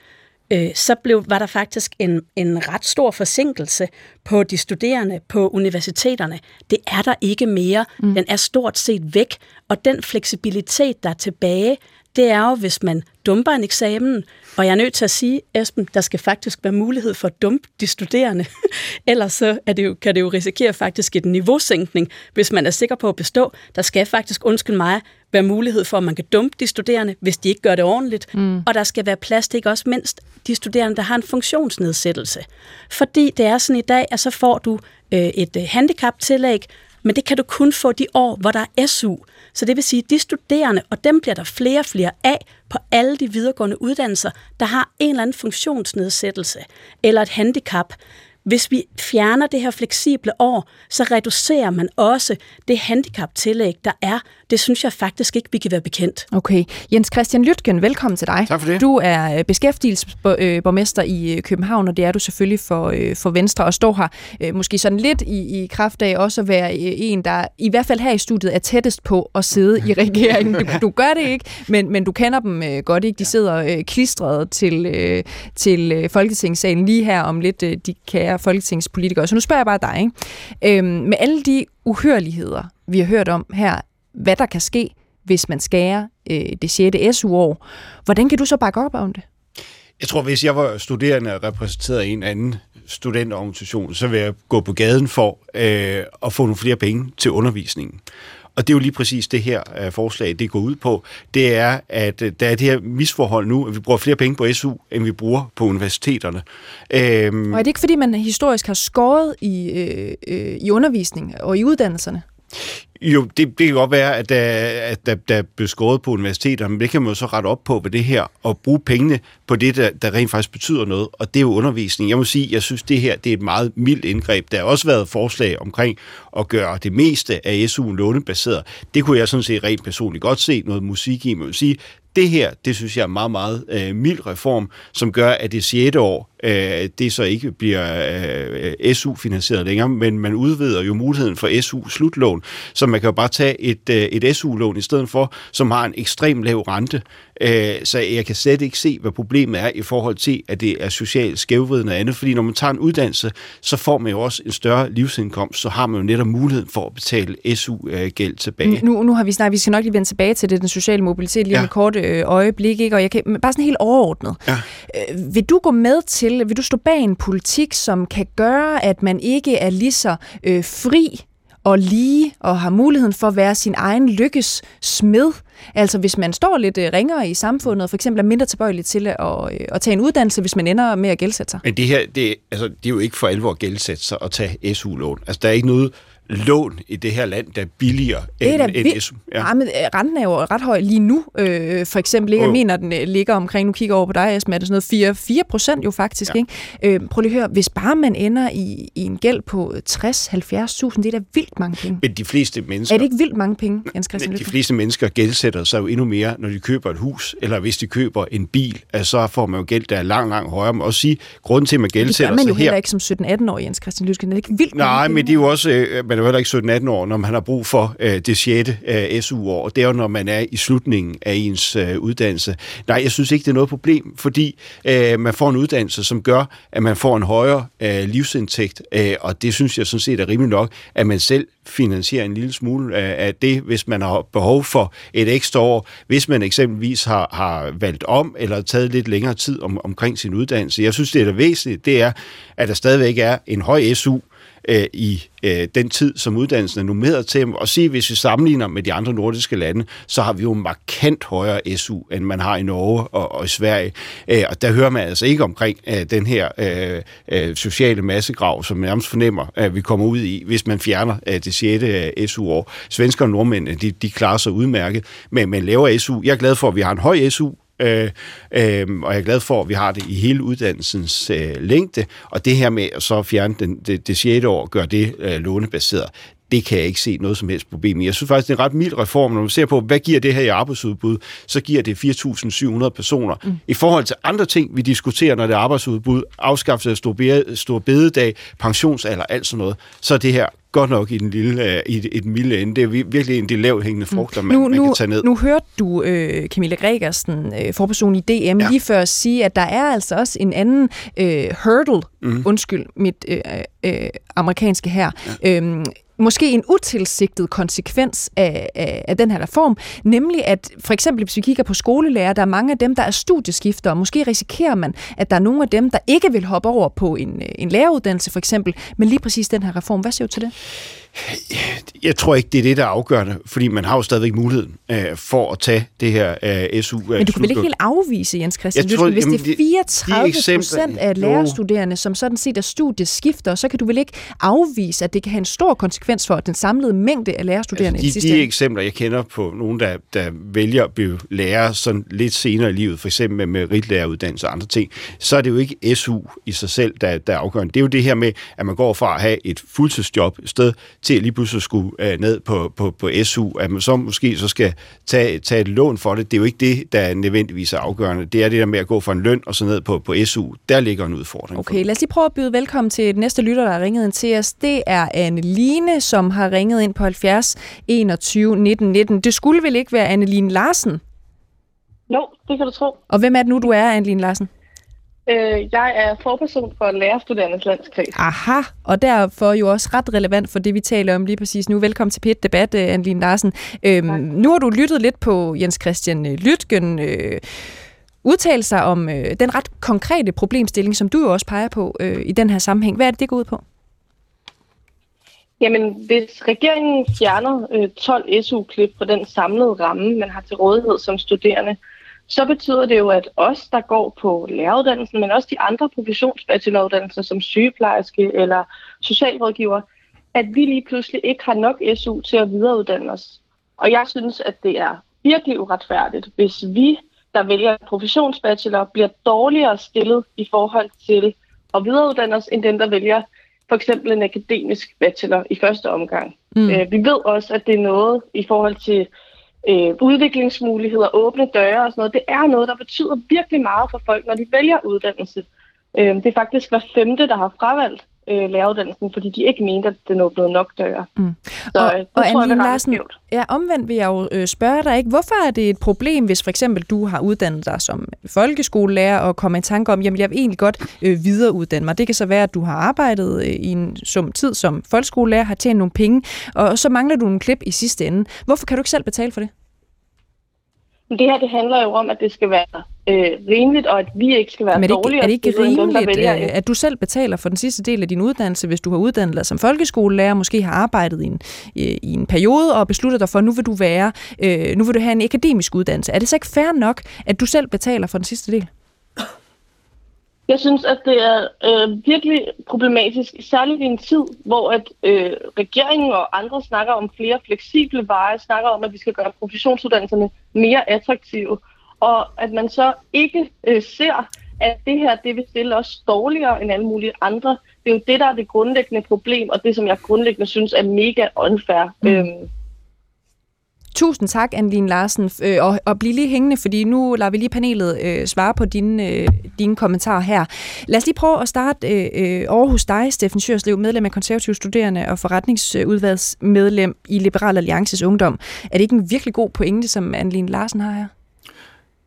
øh, så blev, var der faktisk en, en ret stor forsinkelse på de studerende på universiteterne. Det er der ikke mere. Mm. Den er stort set væk, og den fleksibilitet, der er tilbage, det er jo, hvis man dumper en eksamen, og jeg er nødt til at sige, Esben, der skal faktisk være mulighed for at dumpe de studerende. Ellers så er det jo, kan det jo risikere faktisk et niveausænkning, hvis man er sikker på at bestå. Der skal faktisk, undskyld mig, være mulighed for, at man kan dumpe de studerende, hvis de ikke gør det ordentligt. Mm. Og der skal være plads til ikke også mindst de studerende, der har en funktionsnedsættelse. Fordi det er sådan i dag, at så får du øh, et øh, handicaptillæg, men det kan du kun få de år, hvor der er SU. Så det vil sige, at de studerende, og dem bliver der flere og flere af på alle de videregående uddannelser, der har en eller anden funktionsnedsættelse eller et handicap, hvis vi fjerner det her fleksible år, så reducerer man også det handicaptillæg, der er. Det synes jeg faktisk ikke, vi kan være bekendt.
Okay. Jens Christian Lytgen, velkommen til dig.
Tak for det.
Du er øh, beskæftigelsesborgmester i øh, København, og det er du selvfølgelig for, øh, for Venstre, og står her måske sådan lidt i, i kraft af også at være en, der i hvert fald her i studiet er tættest på at sidde i regeringen. Du, du gør det ikke, men, men du kender dem godt, ikke? De sidder klistret til, til Folketingssalen lige her om lidt, de kære folketingspolitikere. Så nu spørger jeg bare dig. Ikke? Øhm, med alle de uhørligheder, vi har hørt om her, hvad der kan ske, hvis man skærer øh, det 6. SU-år. Hvordan kan du så bakke op om det?
Jeg tror, hvis jeg var studerende og repræsenterede en anden studenterorganisation, så ville jeg gå på gaden for øh, at få nogle flere penge til undervisningen. Og det er jo lige præcis det her øh, forslag, det går ud på. Det er, at øh, der er det her misforhold nu, at vi bruger flere penge på SU, end vi bruger på universiteterne.
Øhm, og er det ikke, fordi man historisk har skåret i, øh, øh, i undervisning og i uddannelserne?
Jo, det, det kan godt være, at der, at der, der er skåret på universiteterne, men det kan man jo så rette op på ved det her, og bruge pengene på det, der, der rent faktisk betyder noget, og det er jo undervisning. Jeg må sige, jeg synes, det her det er et meget mildt indgreb. Der har også været forslag omkring at gøre det meste af SU'en lånebaseret. Det kunne jeg sådan set rent personligt godt se noget musik i, men jeg vil sige, det her, det synes jeg er meget, meget øh, mild reform, som gør, at det 6. år, øh, det så ikke bliver øh, øh SU-finansieret længere, men man udvider jo muligheden for SU-slutlån, så man kan jo bare tage et, øh, et SU-lån i stedet for, som har en ekstrem lav rente. Øh, så jeg kan slet ikke se, hvad problemet er i forhold til, at det er socialt skævvridende og andet, fordi når man tager en uddannelse, så får man jo også en større livsindkomst, så har man jo netop muligheden for at betale SU-gæld tilbage.
Nu, nu har vi snart, vi skal nok lige vende tilbage til det, den sociale mobilitet lige ja. med kort øh, øjeblik, ikke? og jeg kan, bare sådan helt overordnet. Ja. Vil du gå med til, vil du stå bag en politik, som kan gøre, at man ikke er lige så øh, fri og lige og har muligheden for at være sin egen lykkes smed. Altså hvis man står lidt øh, ringere i samfundet og for eksempel er mindre tilbøjelig til at, at, at tage en uddannelse, hvis man ender med at gældsætte sig.
Men det her, det, altså, det er jo ikke for alvor at gældsætte sig og tage SU-lån. Altså der er ikke noget lån i det her land, der er billigere
det er end, end SU. Ja. Ja, men, øh, renten er jo ret høj lige nu, øh, for eksempel. Ikke? Jeg mener, den øh, ligger omkring, nu kigger over på dig, Esben, er det sådan noget 4, 4 procent jo faktisk. Ja. Ikke? Øh, prøv lige at høre, hvis bare man ender i, i en gæld på 60-70.000, det er da vildt mange penge.
Men de fleste mennesker...
Er det ikke vildt mange penge, Jens Christian
De fleste mennesker gældsætter sig jo endnu mere, når de køber et hus, eller hvis de køber en bil, altså, så får man jo gæld, der er langt, langt højere. Man også sige, grunden til, at man gældsætter sig her... Det gør
man jo heller ikke som 17-18 år, Jens Christian Lyske. Det er ikke vildt
Nej, men det er jo også... Øh, man jo heller ikke 17-18 år, når man har brug for øh, det 6. Øh, SU-år, og det er jo, når man er i slutningen af ens øh, uddannelse. Nej, jeg synes ikke, det er noget problem, fordi øh, man får en uddannelse, som gør, at man får en højere øh, livsindtægt, øh, og det synes jeg sådan set er rimeligt nok, at man selv finansierer en lille smule øh, af det, hvis man har behov for et ekstra år, hvis man eksempelvis har, har valgt om eller taget lidt længere tid om, omkring sin uddannelse. Jeg synes, det er det væsentligt, det er, at der stadigvæk er en høj SU, øh, i øh, den tid, som uddannelsen er nummeret til. Og sige, hvis vi sammenligner med de andre nordiske lande, så har vi jo markant højere SU, end man har i Norge og, og i Sverige. Øh, og der hører man altså ikke omkring øh, den her øh, øh, sociale massegrav, som man nærmest fornemmer, at vi kommer ud i, hvis man fjerner øh, det 6. Øh, SU-år. Svensker og nordmænd, de, de klarer sig udmærket, men man laver SU. Jeg er glad for, at vi har en høj SU, Øh, øh, og jeg er glad for, at vi har det i hele uddannelsens øh, længde, og det her med at så fjerne den, det, det 6. år og gøre det øh, lånebaseret, det kan jeg ikke se noget som helst problem i. Jeg synes faktisk, det er en red mild reform. Når man ser på, hvad giver det her i arbejdsudbud, så giver det 4.700 personer. Mm. I forhold til andre ting, vi diskuterer, når det er arbejdsudbud, afskaffelse af stor bededag, pensionsalder, alt sådan noget, så er det her godt nok i den lille, øh, i et milde ende. Det er virkelig en af de lavhængende mm. frugter, man, nu, man kan tage ned.
Nu hørte du øh, Camilla Gregersen, øh, forperson i DM, ja. lige før sige, at der er altså også en anden øh, hurdle, mm. undskyld mit øh, øh, amerikanske her, ja. øhm, måske en utilsigtet konsekvens af, af, af den her reform, nemlig at for eksempel hvis vi kigger på skolelærer, der er mange af dem, der er studieskifter, og måske risikerer man, at der er nogle af dem, der ikke vil hoppe over på en, en læreruddannelse for eksempel, men lige præcis den her reform. Hvad siger du til det?
Jeg tror ikke, det er det, der er afgørende, fordi man har jo stadigvæk muligheden øh, for at tage det her øh, SU.
Men du kan vel ikke helt afvise, Jens Christian? Jeg tror, hvis det er 34 procent af lærerstuderende, som sådan set er studieskifter, så kan du vel ikke afvise, at det kan have en stor konsekvens for den samlede mængde af lærerstuderende
altså, de, de eksempler, jeg kender på nogen, der, der vælger at blive lærer sådan lidt senere i livet, for eksempel med meritlæreruddannelse og andre ting, så er det jo ikke SU i sig selv, der, der er afgørende. Det er jo det her med, at man går fra at have et fuldtidsjob et sted til at lige pludselig skulle øh, ned på, på, på SU, at man så måske så skal tage, tage et lån for det. Det er jo ikke det, der nødvendigvis er afgørende. Det er det der med at gå fra en løn og så ned på, på SU. Der ligger en udfordring.
Okay, lad os lige prøve at byde velkommen til den næste lytter, der har ringet ind til os. Det er Anne Line, som har ringet ind på 70 21 19 19. Det skulle vel ikke være Anne Line Larsen?
Jo, det kan du tro.
Og hvem er det nu, du er, Anne Line Larsen?
Øh, jeg er forperson for Lærerstuderendes Landskreds.
Aha, og derfor jo også ret relevant for det, vi taler om lige præcis nu. Velkommen til Pet Debat, øh, Anne Larsen. Øhm, nu har du lyttet lidt på Jens Christian øh, Lytgen øh, udtale sig om øh, den ret konkrete problemstilling, som du jo også peger på øh, i den her sammenhæng. Hvad er det, det går ud på?
Jamen, hvis regeringen fjerner øh, 12 SU-klip på den samlede ramme, man har til rådighed som studerende, så betyder det jo, at os, der går på læreruddannelsen, men også de andre professionsbacheloruddannelser som sygeplejerske eller socialrådgiver, at vi lige pludselig ikke har nok SU til at videreuddanne os. Og jeg synes, at det er virkelig uretfærdigt, hvis vi, der vælger professionsbachelor, bliver dårligere stillet i forhold til at videreuddanne os, end dem, der vælger for eksempel en akademisk bachelor i første omgang. Mm. Øh, vi ved også, at det er noget i forhold til øh, udviklingsmuligheder, åbne døre og sådan noget. Det er noget, der betyder virkelig meget for folk, når de vælger uddannelse. Øh, det er faktisk hver femte, der har fravalgt øh, læreruddannelsen, fordi de ikke mente, at den åbnede nok døre. Mm.
Så og, øh, og tror det Larsen, ja, omvendt vil jeg jo øh, spørge dig, ikke? hvorfor er det et problem, hvis for eksempel du har uddannet dig som folkeskolelærer og kommer i tanke om, jamen jeg vil egentlig godt øh, videreuddanne mig. Det kan så være, at du har arbejdet øh, i en sum tid som folkeskolelærer, har tjent nogle penge, og så mangler du en klip i sidste ende. Hvorfor kan du ikke selv betale for det?
Det her det handler jo om, at det skal være øh, rimeligt, og at vi ikke skal være
Men
er det
ikke, er det ikke rimeligt, dem, øh, at du selv betaler for den sidste del af din uddannelse, hvis du har uddannet dig som folkeskolelærer, måske har arbejdet i en, i en periode og besluttet dig for, at nu vil du være, øh, nu vil du have en akademisk uddannelse. Er det så ikke fair nok, at du selv betaler for den sidste del?
Jeg synes, at det er øh, virkelig problematisk, særligt i en tid, hvor at øh, regeringen og andre snakker om flere fleksible veje, snakker om, at vi skal gøre professionsuddannelserne mere attraktive, og at man så ikke øh, ser, at det her det vil stille os dårligere end alle mulige andre. Det er jo det, der er det grundlæggende problem, og det, som jeg grundlæggende synes er mega unfair. Mm. Øhm,
Tusind tak, Anne Larsen, øh, og, og bliv lige hængende, fordi nu lader vi lige panelet øh, svare på dine, øh, dine kommentarer her. Lad os lige prøve at starte øh, øh over hos dig, Steffen Sjørslev, medlem af konservative studerende og forretningsudvalgsmedlem i Liberal Alliances Ungdom. Er det ikke en virkelig god pointe, som Anne Larsen har her?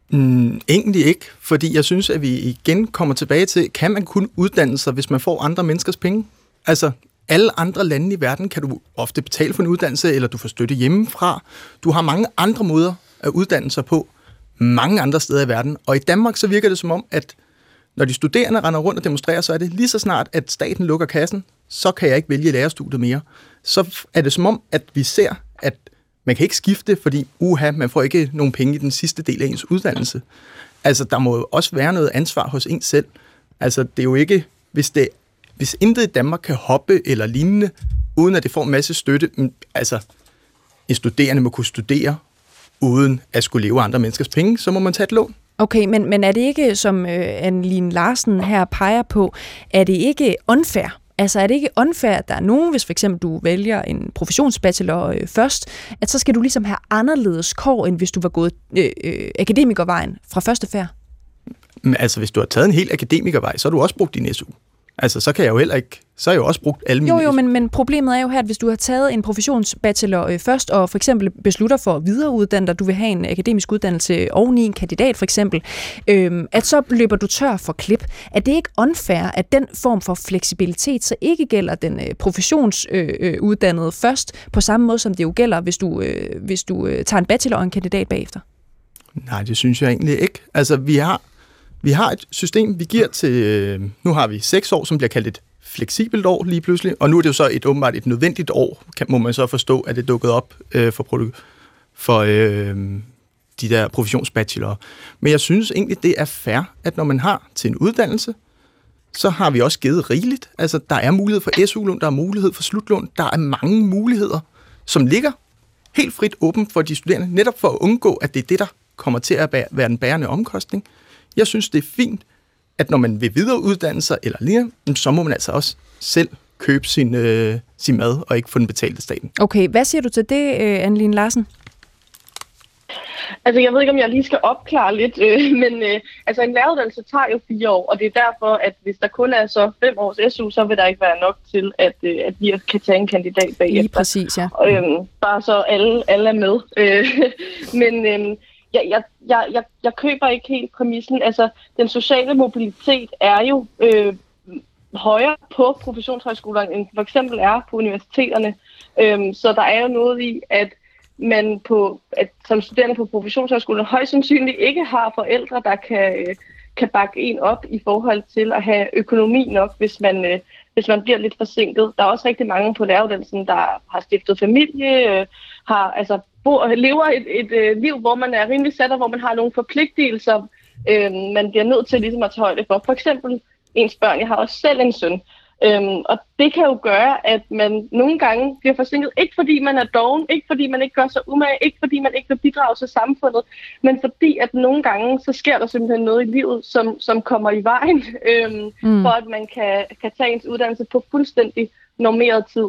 Mm, egentlig ikke, fordi jeg synes, at vi igen kommer tilbage til, kan man kun uddanne sig, hvis man får andre menneskers penge? Altså, alle andre lande i verden kan du ofte betale for en uddannelse, eller du får støtte hjemmefra. Du har mange andre måder at uddanne sig på, mange andre steder i verden. Og i Danmark så virker det som om, at når de studerende render rundt og demonstrerer, så er det lige så snart, at staten lukker kassen, så kan jeg ikke vælge lærerstudiet mere. Så er det som om, at vi ser, at man kan ikke skifte, fordi uha, man får ikke nogen penge i den sidste del af ens uddannelse. Altså, der må jo også være noget ansvar hos en selv. Altså, det er jo ikke, hvis det hvis intet i Danmark kan hoppe eller lignende, uden at det får en masse støtte, altså en studerende må kunne studere, uden at skulle leve af andre menneskers penge, så må man tage et lån.
Okay, men, men er det ikke, som øh, Anne-Line Larsen her peger på, er det ikke unfair? Altså er det ikke unfair, at der er nogen, hvis for eksempel du vælger en professionsbachelor øh, først, at så skal du ligesom have anderledes kår, end hvis du var gået øh, øh, akademikervejen fra første færd?
Men altså, hvis du har taget en helt akademikervej, så har du også brugt din SU. Altså, så kan jeg jo heller ikke... Så har jeg jo også brugt alle mine...
Jo, jo, men, men problemet er jo her, at hvis du har taget en professionsbachelor øh, først, og for eksempel beslutter for at videreuddanne dig, du vil have en akademisk uddannelse oveni en kandidat for eksempel, øh, at så løber du tør for klip. Er det ikke unfair, at den form for fleksibilitet så ikke gælder den øh, professionsuddannede øh, først, på samme måde som det jo gælder, hvis du, øh, hvis du øh, tager en bachelor og en kandidat bagefter?
Nej, det synes jeg egentlig ikke. Altså, vi har vi har et system, vi giver til, øh, nu har vi seks år, som bliver kaldt et fleksibelt år lige pludselig, og nu er det jo så et åbenbart et nødvendigt år, kan, må man så forstå, at det er dukket op øh, for, for øh, de der professionsbachelorer. Men jeg synes egentlig, det er fair, at når man har til en uddannelse, så har vi også givet rigeligt. Altså, der er mulighed for SU-lån, der er mulighed for slutlån, der er mange muligheder, som ligger helt frit åben for de studerende, netop for at undgå, at det er det, der kommer til at være den bærende omkostning. Jeg synes, det er fint, at når man vil videreuddanne sig eller lige, så må man altså også selv købe sin, øh, sin mad og ikke få den betalt af staten.
Okay, hvad siger du til det, øh, Anne-Line Larsen?
Altså, jeg ved ikke, om jeg lige skal opklare lidt, øh, men øh, altså, en læreruddannelse tager jo fire år, og det er derfor, at hvis der kun er så fem års SU, så vil der ikke være nok til, at, øh, at vi kan tage en kandidat bagefter.
Lige præcis, ja.
Og, øh, bare så alle, alle er med. Øh, men øh, jeg, jeg, jeg, jeg, jeg køber ikke helt præmissen. Altså, den sociale mobilitet er jo øh, højere på professionshøjskolerne, end for eksempel er på universiteterne. Øhm, så der er jo noget i, at man på, at som studerende på professionshøjskolen højst sandsynligt ikke har forældre, der kan, øh, kan bakke en op i forhold til at have økonomi nok, hvis man, øh, hvis man bliver lidt forsinket. Der er også rigtig mange på læreruddannelsen, der har stiftet familie, øh, har, altså, bor, lever et, et, et liv, hvor man er rimelig sat, og hvor man har nogle forpligtelser, øh, man bliver nødt til ligesom at tage højde for. For eksempel ens børn. Jeg har også selv en søn. Øhm, og det kan jo gøre, at man nogle gange bliver forsinket, ikke fordi man er doven, ikke fordi man ikke gør sig umage, ikke fordi man ikke vil bidrage til samfundet, men fordi at nogle gange, så sker der simpelthen noget i livet, som, som kommer i vejen, øhm, mm. for at man kan, kan tage ens uddannelse på fuldstændig normeret tid.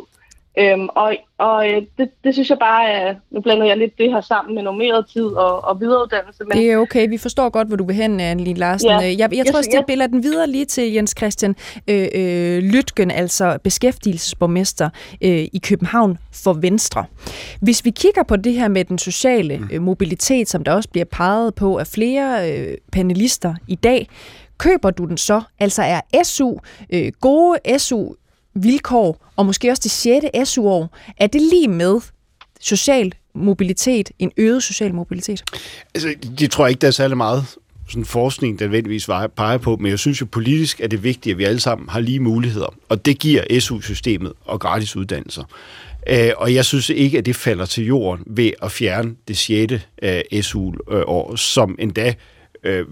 Øhm, og og øh, det, det synes jeg bare er, nu blander jeg lidt det her sammen med normeret tid og, og videreuddannelse.
Men... Det er okay, vi forstår godt, hvor du vil hen, Anne Larsen. Ja. Jeg, jeg tror, jeg spiller den videre lige til Jens Christian øh, øh, Lytgen, altså beskæftigelsesborgmester øh, i København for Venstre. Hvis vi kigger på det her med den sociale mm. øh, mobilitet, som der også bliver peget på af flere øh, panelister i dag, køber du den så? Altså er SU, øh, gode SU vilkår, og måske også det 6. SU-år, er det lige med social mobilitet, en øget social mobilitet?
Altså, det tror jeg ikke, der er særlig meget sådan forskning, der nødvendigvis peger på, men jeg synes jo politisk er det vigtigt, at vi alle sammen har lige muligheder, og det giver SU-systemet og gratis uddannelser. Øh, og jeg synes ikke, at det falder til jorden ved at fjerne det 6. Øh, SU-år, som endda øh,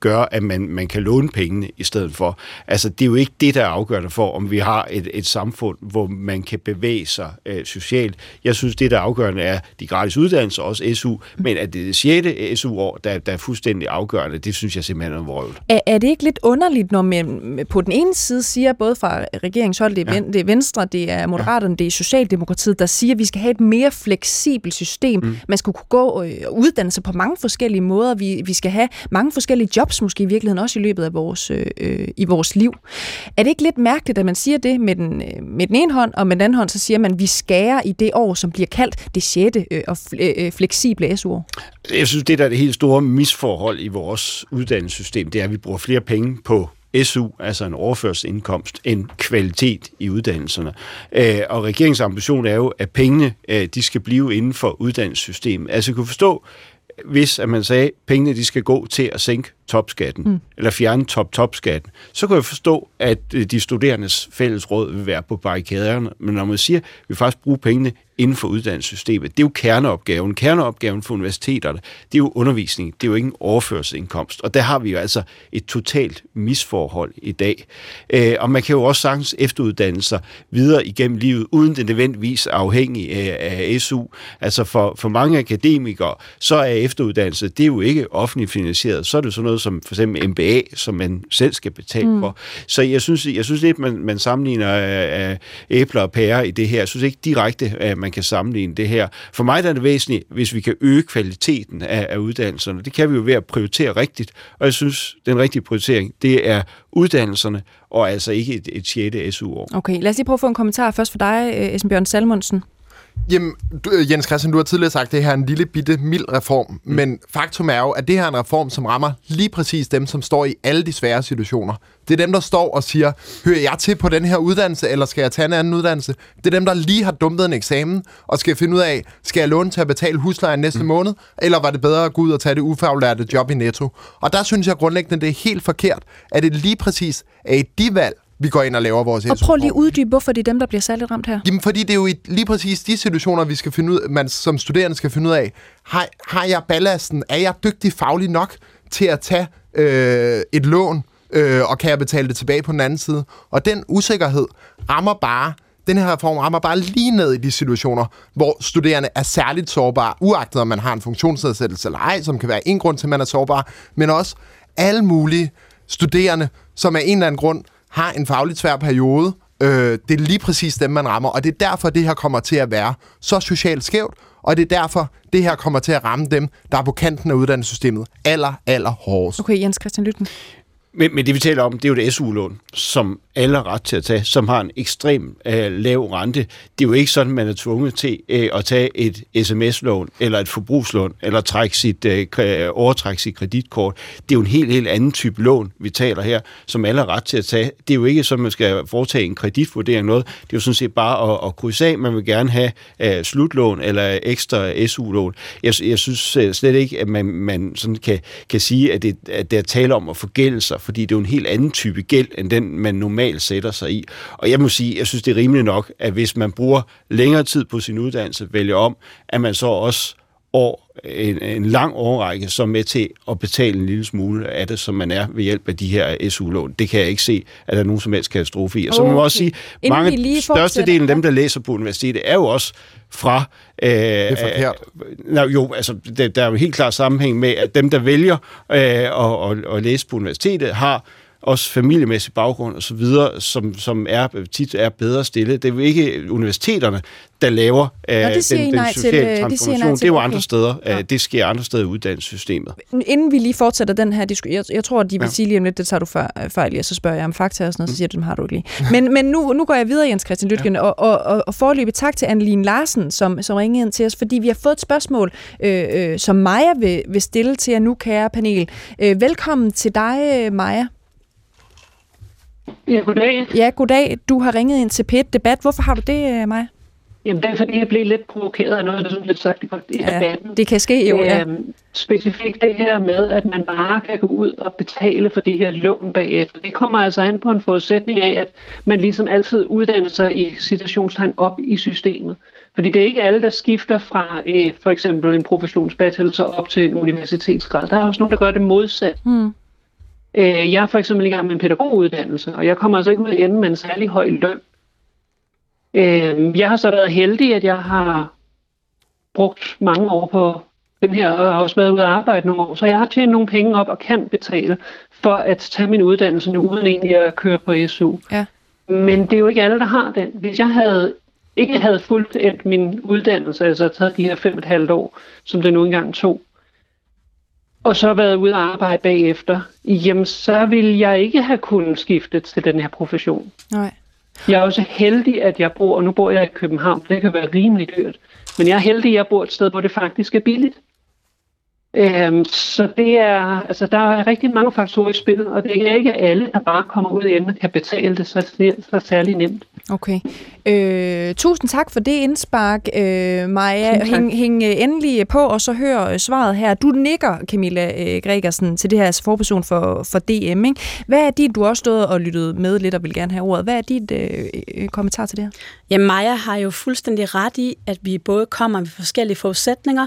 gør, at man, man kan låne pengene i stedet for. Altså, det er jo ikke det, der er afgørende for, om vi har et, et samfund, hvor man kan bevæge sig øh, socialt. Jeg synes, det, der er afgørende, er de gratis uddannelser, også SU, men at det er det 6. SU-år, der, der er fuldstændig afgørende, det synes jeg simpelthen er vrøvl.
Er, er det ikke lidt underligt, når man på den ene side siger, både fra regeringshold, det er, ja. det er Venstre, det er Moderaterne, ja. det er Socialdemokratiet, der siger, at vi skal have et mere fleksibelt system. Mm. Man skulle kunne gå og uddanne sig på mange forskellige måder. Vi, vi skal have mange forskellige jobs måske i virkeligheden også i løbet af vores, øh, i vores liv. Er det ikke lidt mærkeligt, at man siger det med den, øh, med den ene hånd, og med den anden hånd, så siger man, at vi skærer i det år, som bliver kaldt det sjette øh, og øh, fleksible SU-år?
Jeg synes, det der er det helt store misforhold i vores uddannelsessystem, det er, at vi bruger flere penge på SU, altså en overførselsindkomst, end kvalitet i uddannelserne. Øh, og regeringens ambition er jo, at pengene øh, de skal blive inden for uddannelsessystemet. Altså jeg kunne forstå, hvis at man sagde, at pengene de skal gå til at sænke topskatten, mm. eller fjerne top-topskatten, så kan jeg forstå, at øh, de studerendes fællesråd vil være på barrikaderne. Men når man siger, at vi faktisk bruger pengene inden for uddannelsessystemet. Det er jo kerneopgaven. Kerneopgaven for universiteterne, det er jo undervisning. Det er jo ikke en overførselsindkomst. Og der har vi jo altså et totalt misforhold i dag. Øh, og man kan jo også sagtens efteruddanne sig videre igennem livet, uden det nødvendigvis er afhængig af, SU. Altså for, for mange akademikere, så er efteruddannelse, det er jo ikke offentligt finansieret. Så er det sådan noget som for eksempel MBA, som man selv skal betale mm. for. Så jeg synes, jeg synes lidt, man, man sammenligner øh, æbler og pærer i det her. Jeg synes ikke direkte, at man man kan sammenligne det her. For mig der er det væsentligt, hvis vi kan øge kvaliteten af, af uddannelserne. Det kan vi jo ved at prioritere rigtigt, og jeg synes, den rigtige prioritering, det er uddannelserne, og altså ikke et, et 6. SU-år.
Okay, lad os lige prøve at få en kommentar først for dig, øh, Esben Bjørn Salmonsen.
Jamen, du, øh, Jens Christian, du har tidligere sagt, at det her er en lille bitte mild reform, mm. men faktum er jo, at det her er en reform, som rammer lige præcis dem, som står i alle de svære situationer. Det er dem, der står og siger, hører jeg til på den her uddannelse, eller skal jeg tage en anden uddannelse? Det er dem, der lige har dumpet en eksamen, og skal finde ud af, skal jeg låne til at betale huslejen næste mm. måned, eller var det bedre at gå ud og tage det ufaglærte job i Netto? Og der synes jeg grundlæggende, det er helt forkert, at det lige præcis er i de valg, vi går ind og laver vores
Og prøv lige at uddybe, hvorfor det er dem, der bliver særligt ramt her.
Jamen, fordi det er jo i lige præcis de situationer, vi skal finde ud, man som studerende skal finde ud af, har, har jeg ballasten? Er jeg dygtig faglig nok til at tage øh, et lån, øh, og kan jeg betale det tilbage på den anden side? Og den usikkerhed rammer bare den her reform rammer bare lige ned i de situationer, hvor studerende er særligt sårbare, uagtet om man har en funktionsnedsættelse eller ej, som kan være en grund til, at man er sårbar, men også alle mulige studerende, som af en eller anden grund har en fagligt svær periode. Øh, det er lige præcis dem, man rammer, og det er derfor, det her kommer til at være så socialt skævt, og det er derfor, det her kommer til at ramme dem, der er på kanten af uddannelsessystemet aller, aller hårdest.
Okay, Jens Christian Lytten.
Men, men det vi taler om, det er jo det SU-lån, som alle ret til at tage, som har en ekstrem øh, lav rente. Det er jo ikke sådan, man er tvunget til øh, at tage et sms-lån eller et forbrugslån, eller trække sit, øh, overtrække sit kreditkort. Det er jo en helt, helt anden type lån, vi taler her, som alle har ret til at tage. Det er jo ikke sådan, man skal foretage en kreditvurdering noget. Det er jo sådan set bare at, at krydse af. Man vil gerne have øh, slutlån eller ekstra SU-lån. Jeg, jeg synes øh, slet ikke, at man, man sådan kan, kan sige, at det, at det er tale om at forgælde sig, fordi det er jo en helt anden type gæld, end den, man normalt sætter sig i. Og jeg må sige, jeg synes, det er rimeligt nok, at hvis man bruger længere tid på sin uddannelse, vælger om, at man så også år, en, en lang årrække, som er med til at betale en lille smule af det, som man er ved hjælp af de her SU-lån. Det kan jeg ikke se, at der er nogen som helst katastrofe i. Og så må man også sige, mange, største delen af dem, der læser på universitetet, er jo også fra...
Øh, det er forkert.
Øh, jo, altså, der, der er jo helt klar sammenhæng med, at dem, der vælger øh, at, at, at læse på universitetet, har også familiemæssig baggrund og så videre, som, som er, tit er bedre stillet. Det er jo ikke universiteterne, der laver øh, den, den sociale til, øh, transformation. Det, det er jo okay. andre steder. Ja. Øh, det sker andre steder i uddannelsessystemet.
Inden vi lige fortsætter den her diskussion, jeg, jeg tror, at de vil ja. sige lige om lidt, det tager du fejl i, så spørger jeg om fakta og sådan noget, så siger du, dem har du ikke lige. Men, men nu, nu går jeg videre, Jens Christian Lytgen, ja. og, og, og, og forløbig tak til Anneline Larsen, som, som ringede ind til os, fordi vi har fået et spørgsmål, øh, øh, som Maja vil, vil stille til jer nu, kære panel. Øh, velkommen til dig, Maja.
Ja, goddag.
Ja, goddag. Du har ringet ind til p Debat. Hvorfor har du det, øh, Maja?
Jamen, det er fordi, jeg blev lidt provokeret af noget, der sådan lidt sagt i ja, debatten.
det kan ske jo, ja. Øhm,
specifikt det her med, at man bare kan gå ud og betale for de her lån bagefter. Det kommer altså an på en forudsætning af, at man ligesom altid uddanner sig i situationstegn op i systemet. Fordi det er ikke alle, der skifter fra øh, for eksempel en professionsbachelor op til en universitetsgrad. Der er også nogen, der gør det modsat. Hmm. Øh, jeg er for eksempel i gang med en pædagoguddannelse, og jeg kommer altså ikke ud igen med en særlig høj løn. Øh, jeg har så været heldig, at jeg har brugt mange år på den her, og har også været ude at arbejde nogle år, så jeg har tjent nogle penge op og kan betale for at tage min uddannelse nu, uden egentlig at køre på SU. Ja. Men det er jo ikke alle, der har den. Hvis jeg havde ikke havde fulgt min uddannelse, altså taget de her fem og et halvt år, som det nu engang tog, og så været ude og arbejde bagefter, jamen så vil jeg ikke have kunnet skifte til den her profession. Nej. Jeg er også heldig, at jeg bor, og nu bor jeg i København, det kan være rimelig dyrt, men jeg er heldig, at jeg bor et sted, hvor det faktisk er billigt. Øhm, så det er, altså der er rigtig mange faktorer i spil, og det er ikke alle, der bare kommer ud i enden og kan betale det, så det er så særlig nemt.
Okay. Øh, tusind tak for det indspark, øh, Maja. Hæng, hæng endelig på, og så hør svaret her. Du nikker, Camilla øh, Gregersen, til det her forperson for, for DM. Ikke? Hvad er dit, du har også stået og lyttet med lidt og vil gerne have ordet. Hvad er dit øh, øh, kommentar til det her?
Ja, Maja har jo fuldstændig ret i, at vi både kommer med forskellige forudsætninger,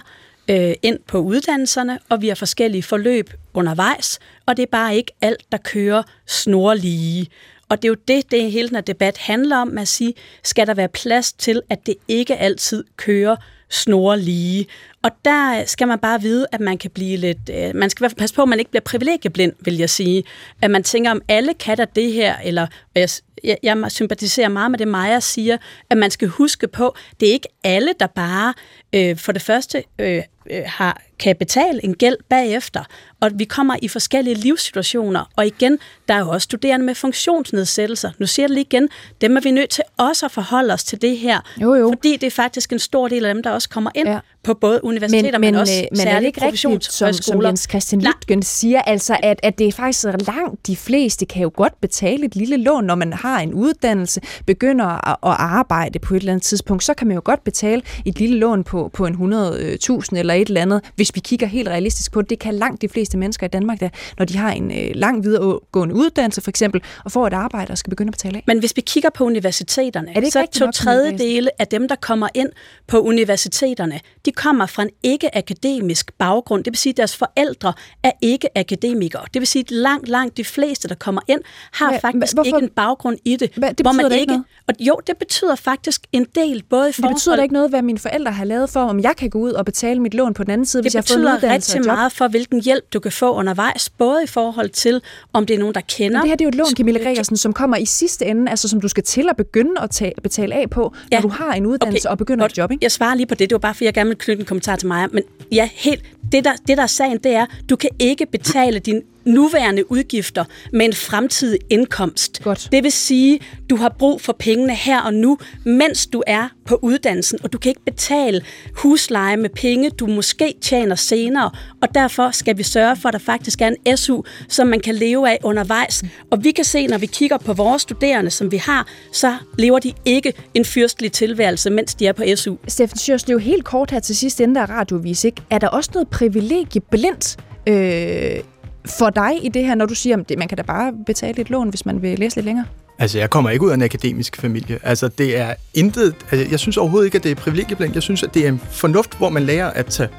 øh, ind på uddannelserne, og vi har forskellige forløb undervejs, og det er bare ikke alt, der kører snorlige. Og det er jo det, det hele den her debat handler om, at sige, skal der være plads til, at det ikke altid kører snorlige. Og der skal man bare vide, at man kan blive lidt... Øh, man skal i hvert fald passe på, at man ikke bliver privilegieblind, vil jeg sige. At man tænker, om alle kan der det her, eller jeg, jeg, jeg sympatiserer meget med det, Maja siger, at man skal huske på, det er ikke alle, der bare øh, for det første øh, øh, har, kan betale en gæld bagefter. Og vi kommer i forskellige livssituationer. Og igen, der er jo også studerende med funktionsnedsættelser. Nu siger jeg det lige igen, dem er vi nødt til også at forholde os til det her. Jo, jo. Fordi det er faktisk en stor del af dem, der også kommer ind ja. på både universiteter, men, men, men også øh, men særlige er det ikke rigtigt,
som, som Jens Christian Lytgen siger, altså at, at det er faktisk langt de fleste kan jo godt betale et lille lån, når man har en uddannelse, begynder at, at arbejde på et eller andet tidspunkt, så kan man jo godt betale et lille lån på, på en 100.000 eller et eller andet, hvis vi kigger helt realistisk på det. Det kan langt de fleste mennesker i Danmark, der, når de har en øh, lang videregående uddannelse for eksempel, og får et arbejde og skal begynde at betale af.
Men hvis vi kigger på universiteterne, er det så to tredjedele af dem, der kommer ind på universiteterne, de kommer fra en ikke-akademisk baggrund. Det vil sige, at deres forældre er ikke-akademikere. Det vil sige, at langt, langt de fleste, der kommer ind, har Hva, faktisk hvorfor? ikke en baggrund i det.
Hva, det hvor man det ikke, noget?
og jo, det betyder faktisk en del, både i
forhold... Det betyder da ikke noget, hvad mine forældre har lavet for, om jeg kan gå ud og betale mit lån på den anden side, det hvis jeg får en uddannelse
Det betyder rigtig meget for, hvilken hjælp du kan få undervejs, både i forhold til, om det er nogen, der kender... Men
det her det er jo et lån, Camilla Gregersen, som kommer i sidste ende, altså som du skal til at begynde at tage, betale af på, ja. når du har en uddannelse okay. og begynder et job. Ikke?
Jeg svarer lige på det, det var bare, fordi jeg gerne vil knytte en kommentar til mig. Men ja, helt, det der, det der er sagen, det er, du kan ikke betale din nuværende udgifter med en fremtidig indkomst.
Godt.
Det vil sige, du har brug for pengene her og nu, mens du er på uddannelsen, og du kan ikke betale husleje med penge, du måske tjener senere, og derfor skal vi sørge for, at der faktisk er en SU, som man kan leve af undervejs. Og vi kan se, når vi kigger på vores studerende, som vi har, så lever de ikke en fyrstelig tilværelse, mens de er på SU.
Steffen Sjørs, det jo helt kort her til sidst, inden der er radiovis, ikke? Er der også noget privilegie blindt øh, for dig i det her, når du siger, at man kan da bare betale et lån, hvis man vil læse lidt længere?
Altså, jeg kommer ikke ud af en akademisk familie. Altså, det er intet... Altså, jeg synes overhovedet ikke, at det er privilegieblandt. Jeg synes, at det er en fornuft, hvor man lærer at tage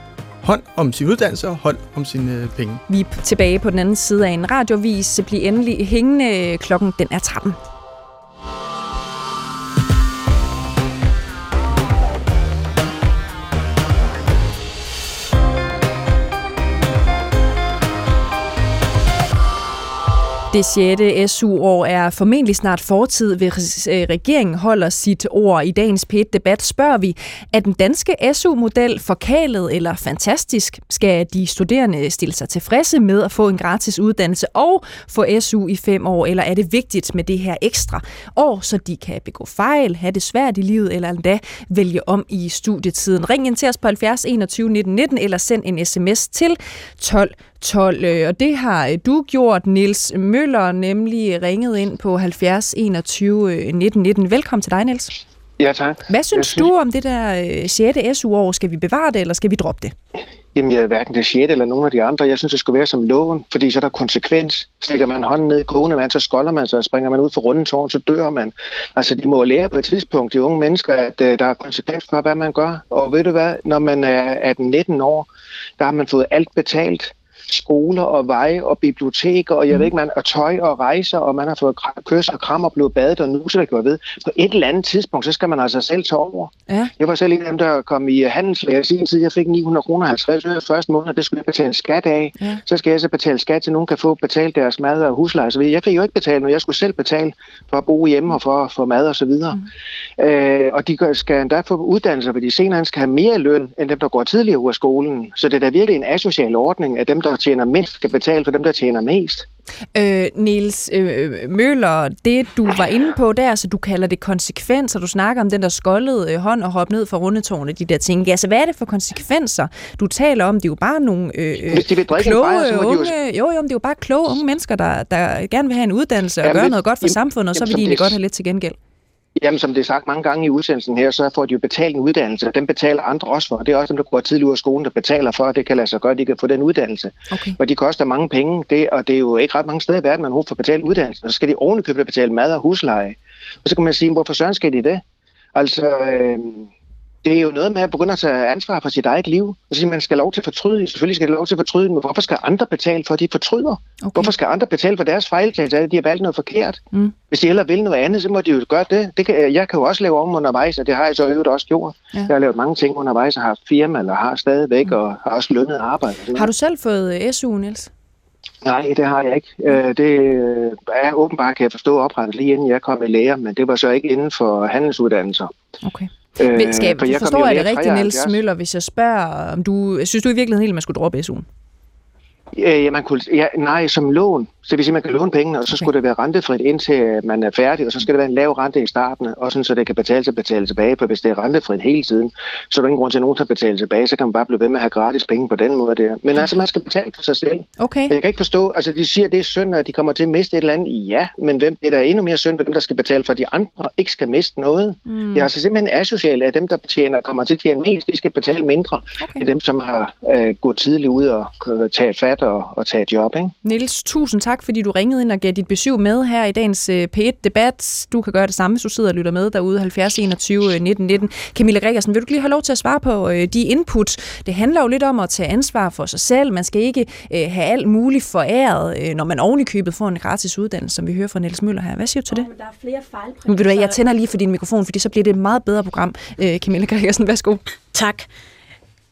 hånd om sin uddannelse og hånd om sine øh, penge.
Vi er tilbage på den anden side af en radiovis. Bliv endelig hængende. Klokken den er 13. Det 6. SU-år er formentlig snart fortid, hvis øh, regeringen holder sit ord. I dagens P1-debat spørger vi, er den danske SU-model forkalet eller fantastisk? Skal de studerende stille sig tilfredse med at få en gratis uddannelse og få SU i fem år, eller er det vigtigt med det her ekstra år, så de kan begå fejl, have det svært i livet, eller endda vælge om i studietiden? Ring ind til os på 70 21 19 19, eller send en sms til 12 12. Øh, og det har øh, du gjort, Niels Møller, nemlig ringet ind på 70 21 19 19. Velkommen til dig, Niels.
Ja, tak.
Hvad synes, synes du om det der 6. Øh, SU-år? Skal vi bevare det, eller skal vi droppe det?
Jamen, jeg er hverken det 6. eller nogen af de andre. Jeg synes, det skulle være som loven, fordi så er der konsekvens. Stikker man hånden ned i kogende vand, så skolder man sig, og springer man ud for rundetårn, så dør man. Altså, de må lære på et tidspunkt, de unge mennesker, at uh, der er konsekvens for, hvad man gør. Og ved du hvad, når man er 18-19 år, der har man fået alt betalt skoler og veje og biblioteker og jeg ved ikke, man, og tøj og rejser, og man har fået kys og kram og blevet badet og nu så kan ved. På et eller andet tidspunkt, så skal man altså selv tage over. Ja. Jeg var selv en af dem, der kom i handelslæger i sin tid. Jeg fik 900 kroner 50 øre første måned, det skulle jeg betale skat af. Ja. Så skal jeg så betale skat til nogen kan få betalt deres mad og husleje så Jeg fik jo ikke betalt, men jeg skulle selv betale for at bo hjemme og for at få mad og så videre. Mm. Øh, og de skal endda få uddannelser, fordi senere skal have mere løn, end dem, der går tidligere ud af skolen. Så det er da virkelig en asocial ordning, at dem, der tjener mindst, skal betale for dem, der tjener mest.
Øh, Niels øh, Møller, det du var inde på der, så du kalder det konsekvenser, du snakker om den der skoldede øh, hånd og hop ned fra rundetårne, de der ting. Altså, hvad er det for konsekvenser, du taler om? Det er jo bare nogle øh, Hvis de vil kloge bajer, unge, jo... jo, jo, det er jo bare kloge unge mennesker, der, der gerne vil have en uddannelse og ja, gøre noget godt for jamen, samfundet, og så vil de egentlig godt have lidt til gengæld.
Jamen, som det er sagt mange gange i udsendelsen her, så får de jo betalt en uddannelse, og den betaler andre også for. Det er også dem, der går tidligere ud af skolen, der betaler for, at det kan lade sig gøre, at de kan få den uddannelse. Okay. Og de koster mange penge, det, og det er jo ikke ret mange steder i verden, man har for at betale uddannelse. Så skal de ovenikøbet betale mad og husleje. Og så kan man sige, hvorfor søren skal de det? Altså, øh, det er jo noget med at begynde at tage ansvar for sit eget liv. Altså, man skal lov til at fortryde. Selvfølgelig skal de lov til at fortryde, men hvorfor skal andre betale for, at de fortryder? Okay. Hvorfor skal andre betale for deres fejltagelse, at de har valgt noget forkert? Mm. Hvis de heller vil noget andet, så må de jo gøre det. det kan, jeg kan jo også lave om undervejs, og det har jeg så øvrigt også gjort. Ja. Jeg har lavet mange ting undervejs, og har haft firma, eller har stadigvæk, mm. og har også lønnet arbejde.
Har du selv fået øh, SU, Niels?
Nej, det har jeg ikke. Øh, det er åbenbart, kan jeg forstå, oprettet lige inden jeg kom i lære, men det var så ikke inden for handelsuddannelser.
Okay. Øh, skal, for jeg forstår jeg det rigtigt, Niels Møller, hvis jeg spørger, om du synes du i virkeligheden helt, at man skulle droppe SU'en?
Ja, man kunne, ja, nej, som lån. Så det vil sige, man kan låne pengene, og så skulle det være rentefrit indtil man er færdig, og så skal det være en lav rente i starten, og sådan, så det kan betale sig betale tilbage, for hvis det er rentefrit hele tiden, så er der ingen grund til, at nogen tager betale tilbage, så kan man bare blive ved med at have gratis penge på den måde der. Men altså, man skal betale for sig selv.
Okay.
Jeg kan ikke forstå, altså de siger, at det er synd, at de kommer til at miste et eller andet. Ja, men hvem, det er der endnu mere synd for dem, der skal betale for, at de andre ikke skal miste noget. Mm. Det er altså simpelthen asocialt, at dem, der tjener, kommer til at tjene mest, de skal betale mindre, okay. end dem, som har øh, gået tidligt ud og øh, taget fat og, og tage et job. Ikke?
Niels, tusind tak, fordi du ringede ind og gav dit besøg med her i dagens øh, P1-debat. Du kan gøre det samme, hvis du sidder og lytter med derude 70 21 19 19. Camilla Gregersen, vil du lige have lov til at svare på øh, de input? Det handler jo lidt om at tage ansvar for sig selv. Man skal ikke øh, have alt muligt foræret, når man oven i købet får en gratis uddannelse, som vi hører fra Niels Møller her. Hvad siger du til det?
Oh, der er flere fejl.
Men ved du hvad, jeg tænder lige for din mikrofon, fordi så bliver det et meget bedre program. Camilla Gregersen, værsgo.
Tak.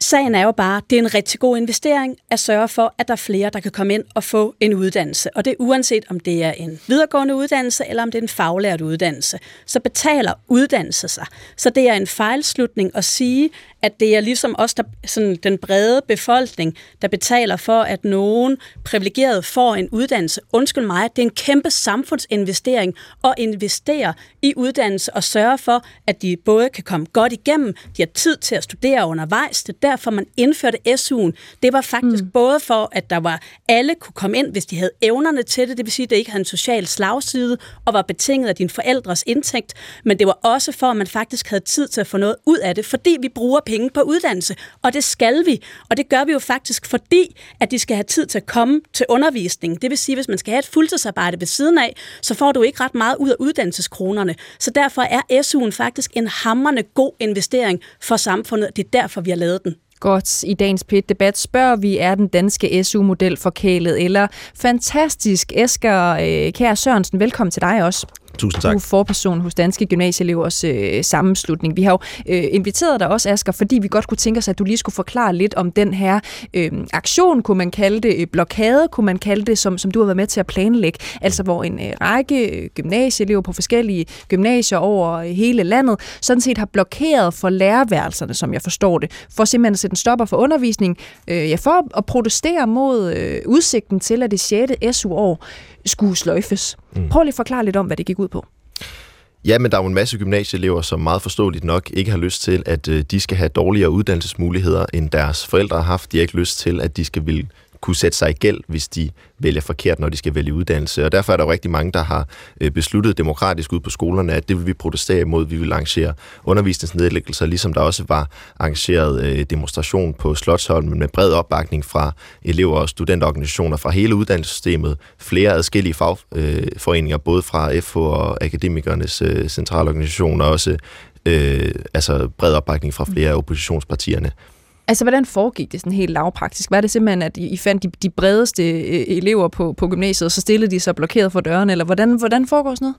Sagen er jo bare, det er en rigtig god investering at sørge for, at der er flere, der kan komme ind og få en uddannelse. Og det er uanset, om det er en videregående uddannelse, eller om det er en faglært uddannelse. Så betaler uddannelse sig. Så det er en fejlslutning at sige, at det er ligesom os, der, sådan den brede befolkning, der betaler for, at nogen privilegerede får en uddannelse. Undskyld mig, det er en kæmpe samfundsinvestering at investere i uddannelse og sørge for, at de både kan komme godt igennem, de har tid til at studere undervejs. Det er derfor, man indførte SU'en. Det var faktisk mm. både for, at der var alle kunne komme ind, hvis de havde evnerne til det, det vil sige, at det ikke havde en social slagside og var betinget af dine forældres indtægt, men det var også for, at man faktisk havde tid til at få noget ud af det, fordi vi bruger penge på uddannelse, og det skal vi. Og det gør vi jo faktisk, fordi at de skal have tid til at komme til undervisning. Det vil sige, at hvis man skal have et fuldtidsarbejde ved siden af, så får du ikke ret meget ud af uddannelseskronerne. Så derfor er SU'en faktisk en hammerne god investering for samfundet. Det er derfor, vi har lavet den.
Godt. I dagens PIT-debat spørger vi, er den danske SU-model forkælet eller fantastisk? Esker øh, Kær Sørensen, velkommen til dig også.
Tusind tak.
Du er forperson hos Danske Gymnasieelevers øh, sammenslutning. Vi har jo øh, inviteret dig også, Asger, fordi vi godt kunne tænke os, at du lige skulle forklare lidt om den her øh, aktion, kunne man kalde det, øh, blokade, kunne man kalde det, som, som du har været med til at planlægge. Altså hvor en øh, række gymnasieelever på forskellige gymnasier over øh, hele landet sådan set har blokeret for lærerværelserne, som jeg forstår det, for simpelthen at sætte en stopper for undervisning, øh, ja, for at protestere mod øh, udsigten til, at det 6. SU-år skulle sløjfes. Mm. Prøv lige at forklare lidt om, hvad det gik ud på.
Ja, men der er jo en masse gymnasieelever, som meget forståeligt nok ikke har lyst til, at øh, de skal have dårligere uddannelsesmuligheder, end deres forældre har haft. De har ikke lyst til, at de skal vil kunne sætte sig i gæld, hvis de vælger forkert, når de skal vælge uddannelse. Og derfor er der jo rigtig mange, der har øh, besluttet demokratisk ud på skolerne, at det vil vi protestere imod. Vi vil arrangere undervisningsnedlæggelser, ligesom der også var arrangeret øh, demonstration på Slotsholmen med bred opbakning fra elever og studenterorganisationer fra hele uddannelsessystemet, flere adskillige fagforeninger, øh, både fra FH og Akademikernes centralorganisation, og også øh, altså bred opbakning fra flere af oppositionspartierne.
Altså, hvordan foregik det sådan helt lavpraktisk? Var det simpelthen, at I fandt de, de bredeste øh, elever på, på gymnasiet, og så stillede de sig blokeret for dørene, eller hvordan, hvordan foregår sådan noget?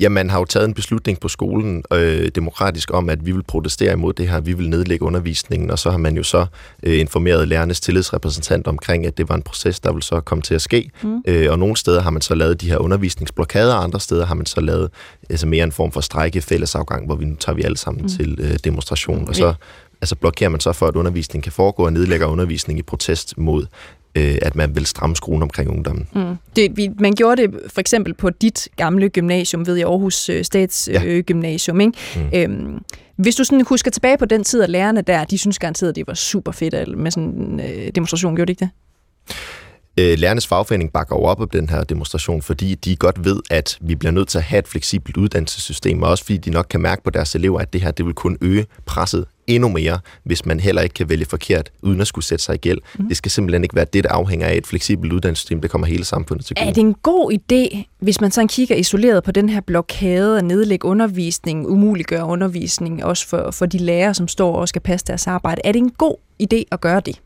Ja, man har jo taget en beslutning på skolen øh, demokratisk om, at vi vil protestere imod det her, vi vil nedlægge undervisningen, og så har man jo så øh, informeret lærernes tillidsrepræsentant omkring, at det var en proces, der vil så komme til at ske. Mm. Øh, og nogle steder har man så lavet de her undervisningsblokader, og andre steder har man så lavet altså mere en form for strække fællesafgang, hvor vi nu tager vi alle sammen mm. til øh, demonstration, og så altså blokerer man så for, at undervisning kan foregå, og nedlægger undervisning i protest mod øh, at man vil stramme skruen omkring ungdommen. Mm.
Det, vi, man gjorde det for eksempel på dit gamle gymnasium, ved jeg, Aarhus øh, Statsgymnasium. Ja. Øh, ikke? Mm. Øhm, hvis du sådan husker tilbage på den tid, at lærerne der, de synes garanteret, at det var super fedt med sådan en øh, demonstration, gjorde de ikke det?
Øh, lærernes fagforening bakker jo op om den her demonstration, fordi de godt ved, at vi bliver nødt til at have et fleksibelt uddannelsessystem, og også fordi de nok kan mærke på deres elever, at det her det vil kun øge presset endnu mere, hvis man heller ikke kan vælge forkert, uden at skulle sætte sig i gæld. Mm. Det skal simpelthen ikke være det, der afhænger af et fleksibelt uddannelsessystem, der kommer hele samfundet til gode.
Er det en god idé, hvis man sådan kigger isoleret på den her blokade at nedlægge undervisning, umuliggøre undervisning, også for, for de lærere, som står og skal passe deres arbejde? Er det en god idé at gøre det?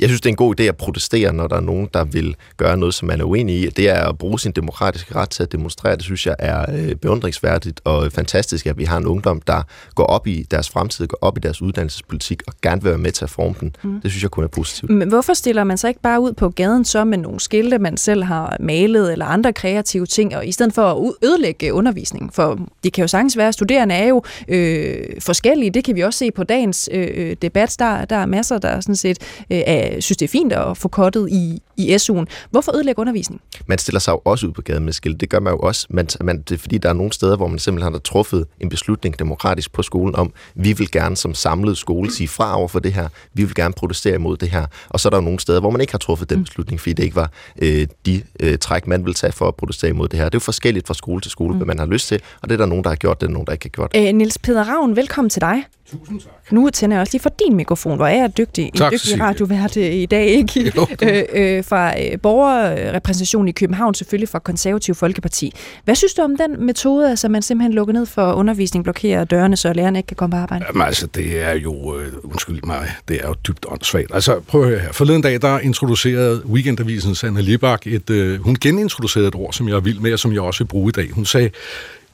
Jeg synes, det er en god idé at protestere, når der er nogen, der vil gøre noget, som man er uenig i. Det er at bruge sin demokratiske ret til at demonstrere. Det synes jeg er øh, beundringsværdigt og fantastisk, at vi har en ungdom, der går op i deres fremtid, går op i deres uddannelsespolitik og gerne vil være med til at forme den. Mm. Det synes jeg kun er positivt.
Men hvorfor stiller man så ikke bare ud på gaden så med nogle skilte, man selv har malet eller andre kreative ting, og i stedet for at ødelægge undervisningen? For det kan jo sagtens være, at studerende er jo øh, forskellige. Det kan vi også se på dagens øh, øh debat. Der, der er masser, der sådan set øh, er synes, det er fint at få kottet i, i SU'en. Hvorfor ødelægge undervisning?
Man stiller sig jo også ud på gaden med skilt. Det gør man jo også. Man, man, det er fordi, der er nogle steder, hvor man simpelthen har truffet en beslutning demokratisk på skolen om, vi vil gerne som samlet skole sige fra over for det her. Vi vil gerne protestere imod det her. Og så er der jo nogle steder, hvor man ikke har truffet den mm. beslutning, fordi det ikke var øh, de øh, træk, man vil tage for at protestere imod det her. Det er jo forskelligt fra skole til skole, mm. hvad man har lyst til, og det er der nogen, der har gjort det, og nogen, der ikke har gjort det.
Øh, Niels Peder Ravn, velkommen til dig.
Tusind tak.
Nu tænder jeg også lige for din mikrofon, hvor er jeg dygtig.
Tak,
en dygtig radiovært i dag, ikke? Jo, øh, øh, fra øh, borgerrepræsentation i København, selvfølgelig fra Konservativ Folkeparti. Hvad synes du om den metode, altså man simpelthen lukker ned for undervisning, blokerer dørene, så lærerne ikke kan komme på arbejde?
Jamen altså, det er jo, øh, undskyld mig, det er jo dybt åndssvagt. Altså, prøv at høre her. Forleden dag, der introducerede Weekendavisen Sanne Libak et, øh, hun genintroducerede et ord, som jeg er vild med, og som jeg også vil bruge i dag. Hun sagde,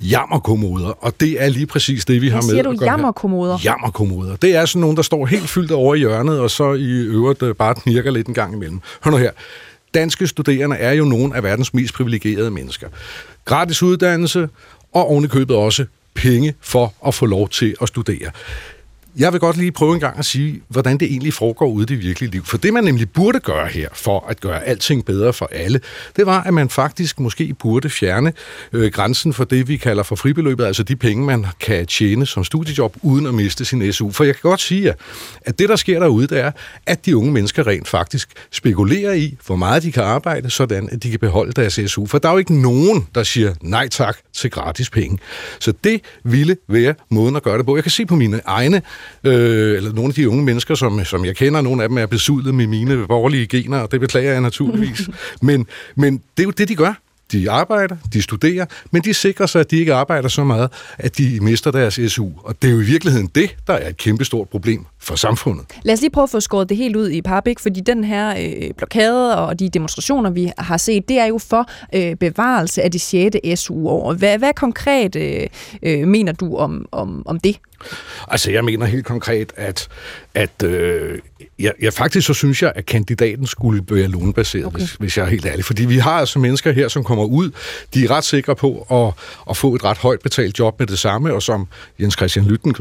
jammerkommoder, og det er lige præcis det, vi har med
siger du, jammerkommoder?
Jammerkommoder. Det er sådan nogle, der står helt fyldt over i hjørnet, og så i øvrigt øh, bare knirker lidt en gang imellem. Hør nu her. Danske studerende er jo nogle af verdens mest privilegerede mennesker. Gratis uddannelse, og ovenikøbet også penge for at få lov til at studere. Jeg vil godt lige prøve en gang at sige, hvordan det egentlig foregår ude i det virkelige liv. For det, man nemlig burde gøre her, for at gøre alting bedre for alle, det var, at man faktisk måske burde fjerne øh, grænsen for det, vi kalder for fribeløbet, altså de penge, man kan tjene som studiejob, uden at miste sin SU. For jeg kan godt sige, at det, der sker derude, det er, at de unge mennesker rent faktisk spekulerer i, hvor meget de kan arbejde, sådan at de kan beholde deres SU. For der er jo ikke nogen, der siger nej tak til gratis penge. Så det ville være måden at gøre det på. Jeg kan se på mine egne, øh, eller nogle af de unge mennesker, som, som jeg kender, nogle af dem er besudlet med mine borgerlige gener, og det beklager jeg naturligvis. men, men det er jo det, de gør. De arbejder, de studerer, men de sikrer sig, at de ikke arbejder så meget, at de mister deres SU. Og det er jo i virkeligheden det, der er et kæmpestort problem for samfundet.
Lad os lige prøve at få skåret det helt ud i Parbæk, fordi den her øh, blokade og de demonstrationer, vi har set, det er jo for øh, bevarelse af de 6. SU-år. Hvad, hvad konkret øh, øh, mener du om, om, om det?
Altså, jeg mener helt konkret, at, at øh, jeg, jeg faktisk så synes jeg, at kandidaten skulle være lånebaseret, okay. hvis, hvis jeg er helt ærlig. Fordi vi har altså mennesker her, som kommer ud, de er ret sikre på at, at få et ret højt betalt job med det samme, og som Jens Christian Lytten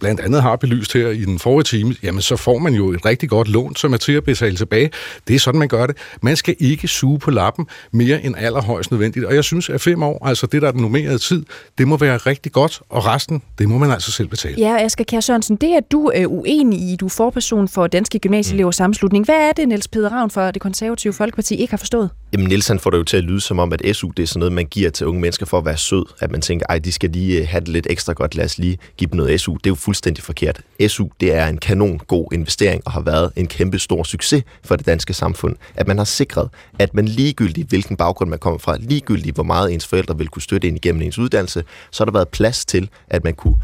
blandt andet har belyst her i den forrige time, jamen så får man jo et rigtig godt lån, som er til at betale tilbage. Det er sådan, man gør det. Man skal ikke suge på lappen mere end allerhøjst nødvendigt. Og jeg synes, at fem år, altså det, der er den nummerede tid, det må være rigtig godt, og resten, det må man altså selv betale.
Ja, Asger Kjær Sørensen, det er du øh, uenig i. Du er forperson for Danske Gymnasieelever Sammenslutning. Hvad er det, Niels Peder Ravn for det konservative Folkeparti ikke har forstået?
Jamen, Niels han får det jo til at lyde som om, at SU det er sådan noget, man giver til unge mennesker for at være sød. At man tænker, ej, de skal lige øh, have det lidt ekstra godt, lad os lige give dem noget SU. Det er jo fuldstændig forkert. SU, det er en kanon god investering og har været en kæmpe stor succes for det danske samfund. At man har sikret, at man ligegyldigt, hvilken baggrund man kommer fra, ligegyldigt, hvor meget ens forældre vil kunne støtte ind igennem ens uddannelse, så har der været plads til, at man kunne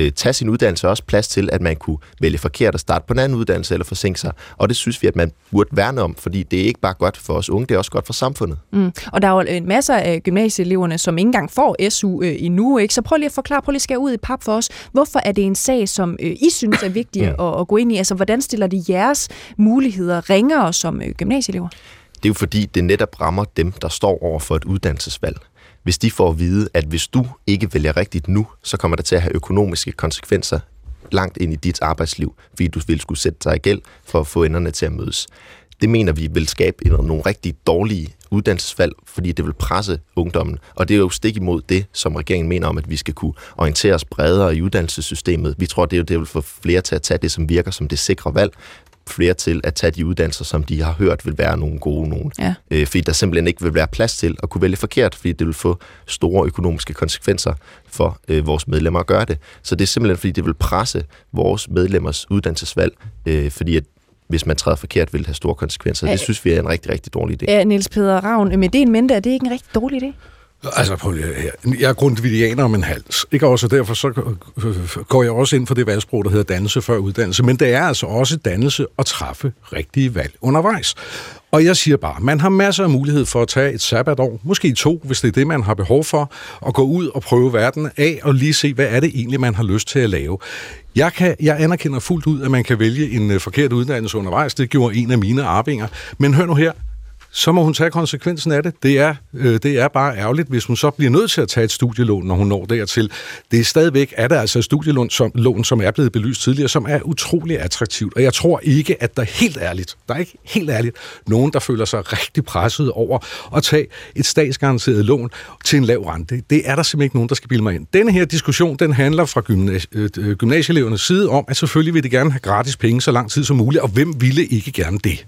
øh, tage sin uddannelse, også plads til, at man kunne vælge forkert og starte på en anden uddannelse eller forsinke sig. Og det synes vi, at man burde værne om, fordi det er ikke bare godt for os unge, det er også godt for samfundet.
Mm. Og der er jo en masse af gymnasieeleverne, som ikke engang får SU øh, endnu, ikke? så prøv lige at forklare, prøv lige at skære ud i pap for os. Hvorfor er det en sag, som øh, I synes er vigtig mm. at, at gå ind i? Altså, hvordan stiller de jeres muligheder ringere som øh, gymnasieelever?
Det er jo fordi, det netop rammer dem, der står over for et uddannelsesvalg hvis de får at vide, at hvis du ikke vælger rigtigt nu, så kommer det til at have økonomiske konsekvenser langt ind i dit arbejdsliv, fordi du vil skulle sætte dig i gæld for at få enderne til at mødes. Det mener vi vil skabe nogle rigtig dårlige uddannelsesvalg, fordi det vil presse ungdommen. Og det er jo stik imod det, som regeringen mener om, at vi skal kunne orientere os bredere i uddannelsessystemet. Vi tror, det er jo det vil få flere til at tage det, som virker som det sikre valg, flere til at tage de uddannelser, som de har hørt vil være nogle gode nogen. Ja. Øh, fordi der simpelthen ikke vil være plads til at kunne vælge forkert, fordi det vil få store økonomiske konsekvenser for øh, vores medlemmer at gøre det. Så det er simpelthen, fordi det vil presse vores medlemmers uddannelsesvalg, øh, fordi at hvis man træder forkert, vil det have store konsekvenser. Ja. Det synes vi er en rigtig, rigtig dårlig idé.
Ja, Niels Peder Ravn, med det en mente, er det ikke en rigtig dårlig idé?
Altså, prøv lige her. Jeg er grundvidianer om en hals. Ikke også derfor så øh, går jeg også ind for det valgsprog, der hedder dannelse før uddannelse. Men det er altså også dannelse at træffe rigtige valg undervejs. Og jeg siger bare, man har masser af mulighed for at tage et sabbatår, måske to, hvis det er det, man har behov for, og gå ud og prøve verden af og lige se, hvad er det egentlig, man har lyst til at lave. Jeg, kan, jeg anerkender fuldt ud, at man kan vælge en øh, forkert uddannelse undervejs. Det gjorde en af mine arvinger. Men hør nu her, så må hun tage konsekvensen af det. Det er, øh, det er bare ærgerligt, hvis hun så bliver nødt til at tage et studielån, når hun når dertil. Det er stadigvæk, er der altså et studielån, som, lån, som er blevet belyst tidligere, som er utrolig attraktivt. Og jeg tror ikke, at der helt ærligt, der er ikke helt ærligt, nogen, der føler sig rigtig presset over at tage et statsgaranteret lån til en lav rente. Det er der simpelthen ikke nogen, der skal bilde mig ind. Denne her diskussion, den handler fra gymnasie, øh, gymnasieelevernes side om, at selvfølgelig vil de gerne have gratis penge så lang tid som muligt, og hvem ville ikke gerne det?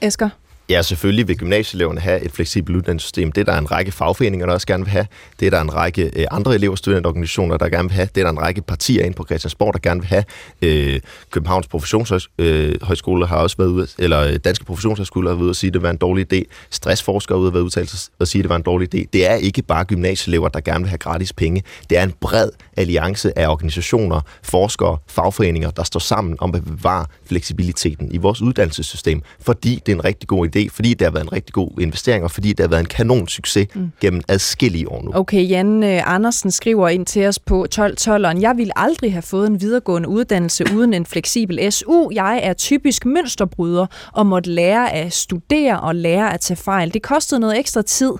Esker?
Ja, selvfølgelig vil gymnasieeleverne have et fleksibelt uddannelsessystem. Det er der en række fagforeninger, der også gerne vil have. Det er der en række øh, andre elever- og studentorganisationer, der gerne vil have. Det er der en række partier ind på Christiansborg, der gerne vil have. Øh, Københavns Professionshøjskole øh, har også været ude, eller øh, Danske Professionshøjskole har været ude og sige, at det var en dårlig idé. Stressforskere har ude og været udtalt og sige, at det var en dårlig idé. Det er ikke bare gymnasieelever, der gerne vil have gratis penge. Det er en bred alliance af organisationer, forskere, fagforeninger, der står sammen om at bevare fleksibiliteten i vores uddannelsessystem, fordi det er en rigtig god idé idé, fordi det har været en rigtig god investering, og fordi det har været en kanon succes mm. gennem adskillige år nu.
Okay, Jan uh, Andersen skriver ind til os på 1212'eren. Jeg vil aldrig have fået en videregående uddannelse uden en fleksibel SU. Jeg er typisk mønsterbryder og måtte lære at studere og lære at tage fejl. Det kostede noget ekstra tid.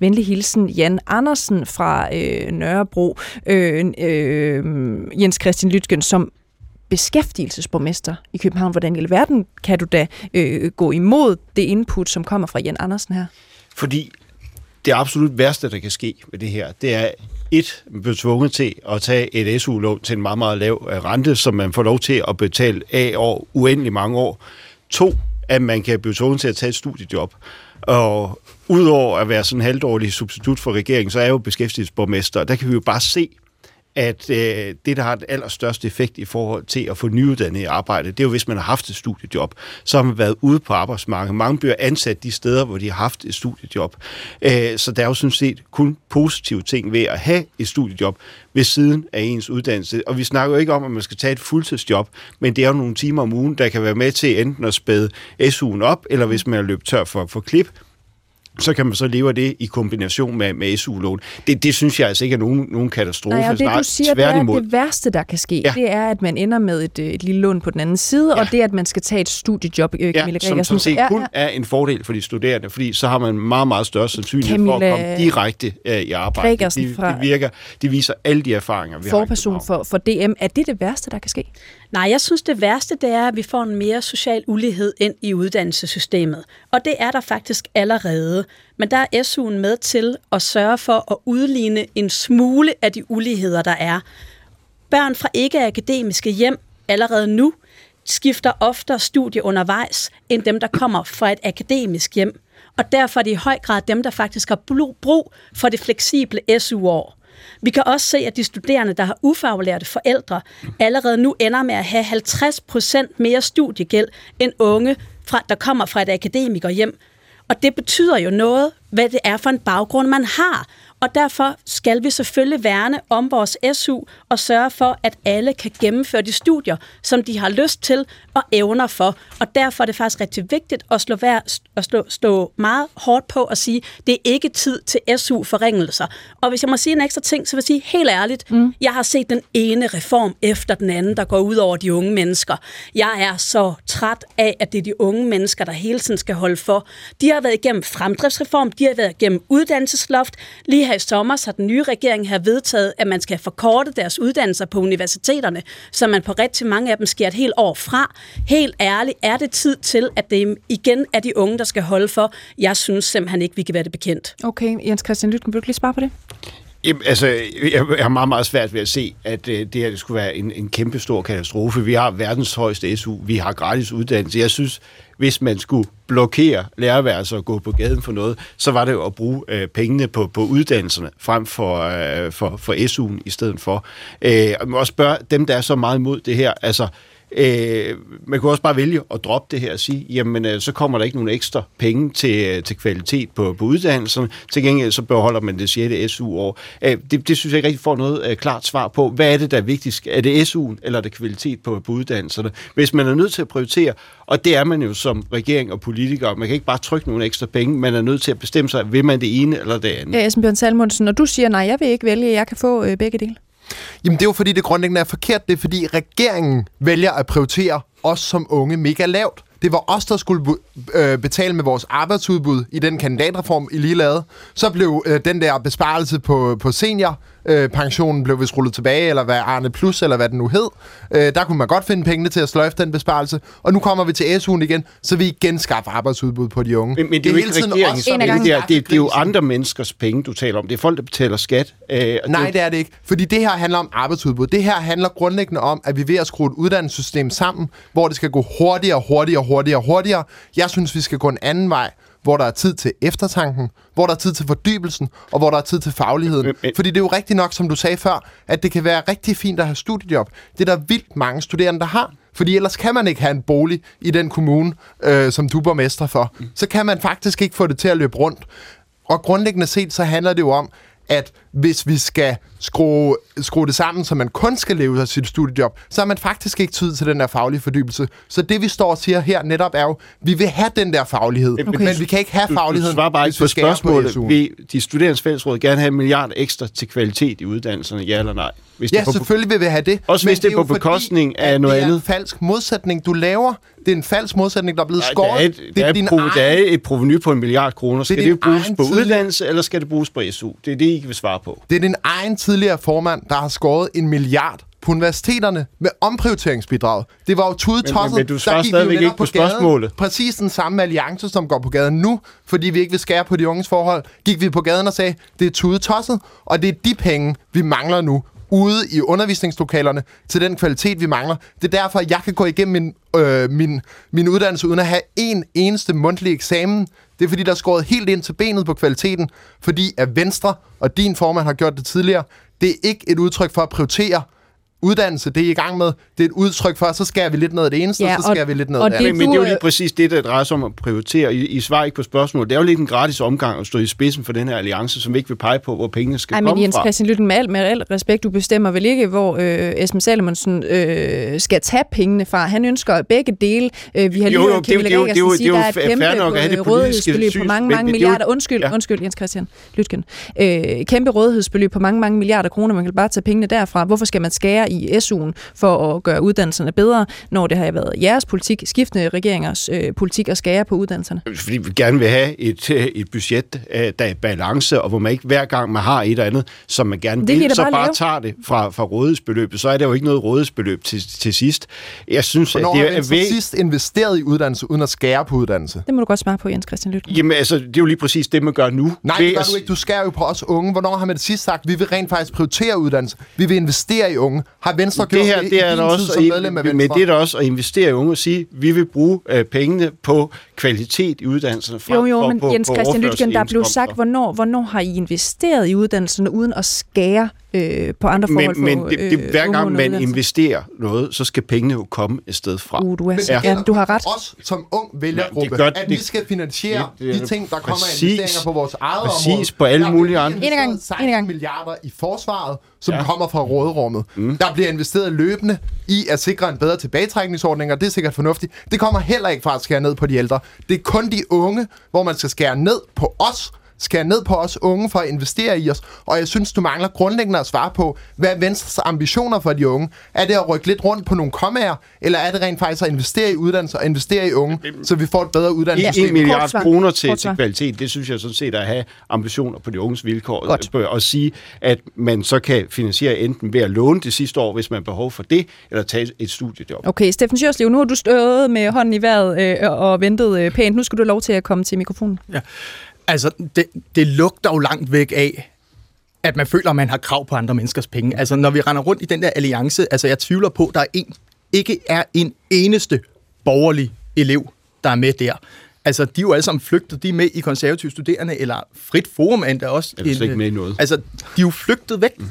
Venlig hilsen Jan Andersen fra øh, Nørrebro. Øh, øh, Jens Christian Lytgen, som beskæftigelsesborgmester i København. Hvordan i alverden kan du da øh, gå imod det input, som kommer fra Jan Andersen her?
Fordi det absolut værste, der kan ske med det her, det er et, man bliver tvunget til at tage et SU-lån til en meget, meget lav øh, rente, som man får lov til at betale af år uendelig mange år. To, at man kan blive tvunget til at tage et studiejob. Og udover at være sådan en halvdårlig substitut for regeringen, så er jeg jo beskæftigelsesborgmester, der kan vi jo bare se, at øh, det, der har den allerstørste effekt i forhold til at få nyuddannet i arbejde, det er jo, hvis man har haft et studiejob. Så har man været ude på arbejdsmarkedet. Mange bliver ansat de steder, hvor de har haft et studiejob. Øh, så der er jo sådan set kun positive ting ved at have et studiejob ved siden af ens uddannelse. Og vi snakker jo ikke om, at man skal tage et fuldtidsjob, men det er jo nogle timer om ugen, der kan være med til enten at spæde SU'en op, eller hvis man er løbet tør for, for klip, så kan man så leve af det i kombination med, med SU-lån. Det, det synes jeg altså ikke er nogen, nogen katastrofe.
Nej, og det du siger, det er, det værste, der kan ske, ja. det er, at man ender med et, et lille lån på den anden side, ja. og det, at man skal tage et studiejob, øh,
Camilla ja, som, som set ja, kun ja. er en fordel for de studerende, fordi så har man meget, meget større sandsynlighed Camilla for at komme direkte uh, i arbejde. Det, det, det, virker, det viser alle de erfaringer, vi
forperson
har
for, for DM. Er det det værste, der kan ske?
Nej, jeg synes, det værste det er, at vi får en mere social ulighed ind i uddannelsessystemet. Og det er der faktisk allerede. Men der er SU'en med til at sørge for at udligne en smule af de uligheder, der er. Børn fra ikke-akademiske hjem allerede nu skifter oftere studie undervejs, end dem, der kommer fra et akademisk hjem. Og derfor er det i høj grad dem, der faktisk har brug for det fleksible SU-år. Vi kan også se, at de studerende, der har ufaglærte forældre, allerede nu ender med at have 50 procent mere studiegæld end unge, fra, der kommer fra et akademikerhjem. Og det betyder jo noget, hvad det er for en baggrund, man har. Og derfor skal vi selvfølgelig værne om vores SU og sørge for, at alle kan gennemføre de studier, som de har lyst til og evner for. Og derfor er det faktisk rigtig vigtigt at slå, vær, at slå, stå meget hårdt på og sige, det er ikke tid til SU-forringelser. Og hvis jeg må sige en ekstra ting, så vil jeg sige helt ærligt, mm. jeg har set den ene reform efter den anden, der går ud over de unge mennesker. Jeg er så træt af, at det er de unge mennesker, der hele tiden skal holde for. De har været igennem fremdriftsreform, de har været igennem uddannelsesloft, lige her i sommer har den nye regering har vedtaget, at man skal forkorte deres uddannelser på universiteterne, så man på rigtig mange af dem sker et helt år fra. Helt ærligt, er det tid til, at det igen er de unge, der skal holde for? Jeg synes simpelthen ikke, vi kan være det bekendt.
Okay, Jens Christian Lytken, vil du lige svare på det?
Jamen, altså, jeg har meget, meget svært ved at se, at øh, det her det skulle være en, en kæmpe stor katastrofe. Vi har verdens højeste SU, vi har gratis uddannelse. Jeg synes, hvis man skulle blokere lærerværelser og gå på gaden for noget, så var det jo at bruge øh, pengene på, på uddannelserne frem for, øh, for, for SU'en i stedet for. Øh, og man også spørge dem, der er så meget imod det her, altså Øh, man kunne også bare vælge at droppe det her og sige, jamen øh, så kommer der ikke nogen ekstra penge til, øh, til kvalitet på, på uddannelserne. Til gengæld så beholder man det 6. SU-år. Øh, det, det synes jeg ikke rigtig får noget øh, klart svar på. Hvad er det, der er vigtigst? Er det SU'en, eller er det kvalitet på, på uddannelserne? Hvis man er nødt til at prioritere, og det er man jo som regering og politiker, man kan ikke bare trykke nogle ekstra penge, man er nødt til at bestemme sig, vil man det ene eller det andet.
Ja, Esben Salmonsen, når du siger, nej, jeg vil ikke vælge, jeg kan få øh, begge dele.
Jamen det er jo fordi, det grundlæggende er forkert. Det er fordi, regeringen vælger at prioritere os som unge mega lavt. Det var os, der skulle øh, betale med vores arbejdsudbud i den kandidatreform, I lige lavede. Så blev øh, den der besparelse på, på senior øh, pensionen blev vist rullet tilbage, eller hvad Arne Plus, eller hvad den nu hed. Øh, der kunne man godt finde pengene til at sløjfe den besparelse. Og nu kommer vi til SU'en igen, så vi igen skaffer arbejdsudbud på de unge.
Men, men det, er jo ikke regeringens penge, det, er, det, det er jo andre menneskers penge, du taler om. Det er folk, der betaler skat.
Øh, Nej, det... det er det ikke. Fordi det her handler om arbejdsudbud. Det her handler grundlæggende om, at vi er ved at skrue et uddannelsessystem sammen, hvor det skal gå hurtigere, hurtigere, hurtigere, hurtigere. Jeg synes, vi skal gå en anden vej hvor der er tid til eftertanken, hvor der er tid til fordybelsen, og hvor der er tid til fagligheden. Fordi det er jo rigtigt nok, som du sagde før, at det kan være rigtig fint at have studiejob. Det er der vildt mange studerende, der har. Fordi ellers kan man ikke have en bolig i den kommune, øh, som du borgmester for. Så kan man faktisk ikke få det til at løbe rundt. Og grundlæggende set, så handler det jo om, at hvis vi skal skrue, skrue det sammen, så man kun skal leve af sit studiejob, så har man faktisk ikke tid til den der faglige fordybelse. Så det, vi står og siger her netop, er jo, vi vil have den der faglighed, okay. men vi kan ikke have fagligheden,
du, du bare ikke på spørgsmålet. På vil de studerendes fællesråd gerne have en milliard ekstra til kvalitet i uddannelserne, ja eller nej?
Hvis ja, det selvfølgelig vil vi have det.
Også hvis det er på bekostning fordi, af noget andet.
Det er en falsk modsætning, du laver. Det er en falsk modsætning, der er blevet ja, skåret.
Der er, et,
det
er, er, pro, der er et proveny på en milliard kroner. Skal det, det bruges på uddannelse, eller skal det bruges på SU? Det er det, I kan svare på.
Det er din egen tidligere formand, der har skåret en milliard på universiteterne med omprioriteringsbidrag. Det var jo tudetosset.
Men- men du svarer
Der gik vi
stadigvæk
netop
ikke på
gaden.
spørgsmålet.
Præcis den samme alliance, som går på gaden nu, fordi vi ikke vil skære på de unges forhold, gik vi på gaden og sagde, det er tudetosset, og det er de penge, vi mangler nu ude i undervisningslokalerne til den kvalitet, vi mangler. Det er derfor, at jeg kan gå igennem min, øh, min, min uddannelse uden at have en eneste mundtlig eksamen. Det er fordi, der er skåret helt ind til benet på kvaliteten, fordi at Venstre og din formand har gjort det tidligere. Det er ikke et udtryk for at prioritere uddannelse, det er I gang med. Det er et udtryk for, så skærer vi lidt ned af det eneste,
Ja,
og så skærer vi lidt ned af det
det-
andet.
Men, men det er jo lige præcis det, der drejer sig om at prioritere. I, I svarer ikke på spørgsmålet. Det er jo lidt en gratis omgang at stå i spidsen for den her alliance, som ikke vil pege på, hvor pengene skal
Ej, men
komme
Jens
fra.
Christian Lytten, med al, med al respekt, du bestemmer vel ikke, hvor øh, Esben Salomonsen øh, skal tage pengene fra. Han ønsker begge dele. Øh, vi har lige
Jo, jo, det er det er det er det er jo
der er et kæmpe
nok at have det
øh,
politiske
rådighedsbeløb på mange,
men-
mange
men det er
milliarder. Undskyld, undskyld, Jens Christian Lytken. Øh, kæmpe rådighedsbeløb på mange, mange milliarder kroner. Man kan bare tage pengene derfra. Hvorfor skal man skære i SU'en for at gøre uddannelserne bedre, når det har været jeres politik, skiftende regeringers øh, politik at skære på uddannelserne?
Fordi vi gerne vil have et, øh, et budget, øh, der er i balance, og hvor man ikke hver gang, man har et eller andet, som man gerne
I
vil, så
bare
bare
lave.
tager det fra, fra rådighedsbeløbet. Så er der jo ikke noget rådighedsbeløb til, til sidst. Jeg synes,
Hvornår
at det er
Venstre
væg...
sidst investeret i uddannelse, uden at skære på uddannelse?
Det må du godt svare på, Jens Christian Lytken.
Jamen altså, det er jo lige præcis det, man gør nu.
Nej, det gør du ikke. Du skærer jo på os unge. Hvornår har man det sidst sagt, vi vil rent faktisk prioritere uddannelse? Vi vil investere i unge. Har Venstre gjort
det her,
det,
det
i
er
tid
også,
som medlem af
men
Venstre?
det er da også at investere i unge og sige, at vi vil bruge øh, pengene på kvalitet i uddannelserne frem
Jo, jo,
for
men
på,
Jens
på
Christian Lytgen, der blev sagt, hvornår, hvornår har I investeret i uddannelserne uden at skære øh, på andre forhold
Men, men
for,
det, det, hver
unge
gang man investerer noget, så skal pengene jo komme et sted fra.
Uh, du, er, ja.
det gælder
du har ret.
os som ung vælgergruppe,
det gør-
at vi
det-
skal finansiere
det- det
de ting, der kommer af
præcis-
investeringer på vores eget
præcis
område.
på alle mulige andre-
En gang,
16
en gang.
milliarder i forsvaret, som
Ja.
ja. kommer fra råderummet. Mm. Der bliver investeret løbende i at sikre en bedre tilbagetrækningsordning, og det er sikkert fornuftigt. Det kommer heller ikke fra at skære ned på de ældre. Det er kun de unge, hvor man skal skære ned på os, skære ned på os unge for at investere i os. Og jeg synes, du mangler grundlæggende at svare på, hvad er Venstres ambitioner for de unge? Er det at rykke lidt rundt på nogle kommaer, eller er det rent faktisk at investere i uddannelse og investere i unge, så vi får et bedre
En,
uddannelsessystem?
en milliard
Kort svar.
kroner til, til kvalitet, det synes jeg sådan set er at have ambitioner på de unges vilkår.
Godt.
Øh, Og sige, at man så kan finansiere enten ved at låne det sidste år, hvis man har behov for det, eller tage et studiejob.
Okay, Steffen Sjørslev, nu har du stået med hånden i vejret øh, og ventet øh, pænt. Nu skal du have lov til at komme til mikrofonen.
Altså, det, det lugter jo langt væk af, at man føler, at man har krav på andre menneskers penge. Altså, når vi render rundt i den der alliance, altså, jeg tvivler på, at der er en, ikke er en eneste borgerlig elev, der er med der. Altså, de er jo alle sammen flygtet. De er med i konservative studerende, eller Frit Forum endda også.
Eller ikke med i noget.
Altså, de er jo flygtet væk. Mm.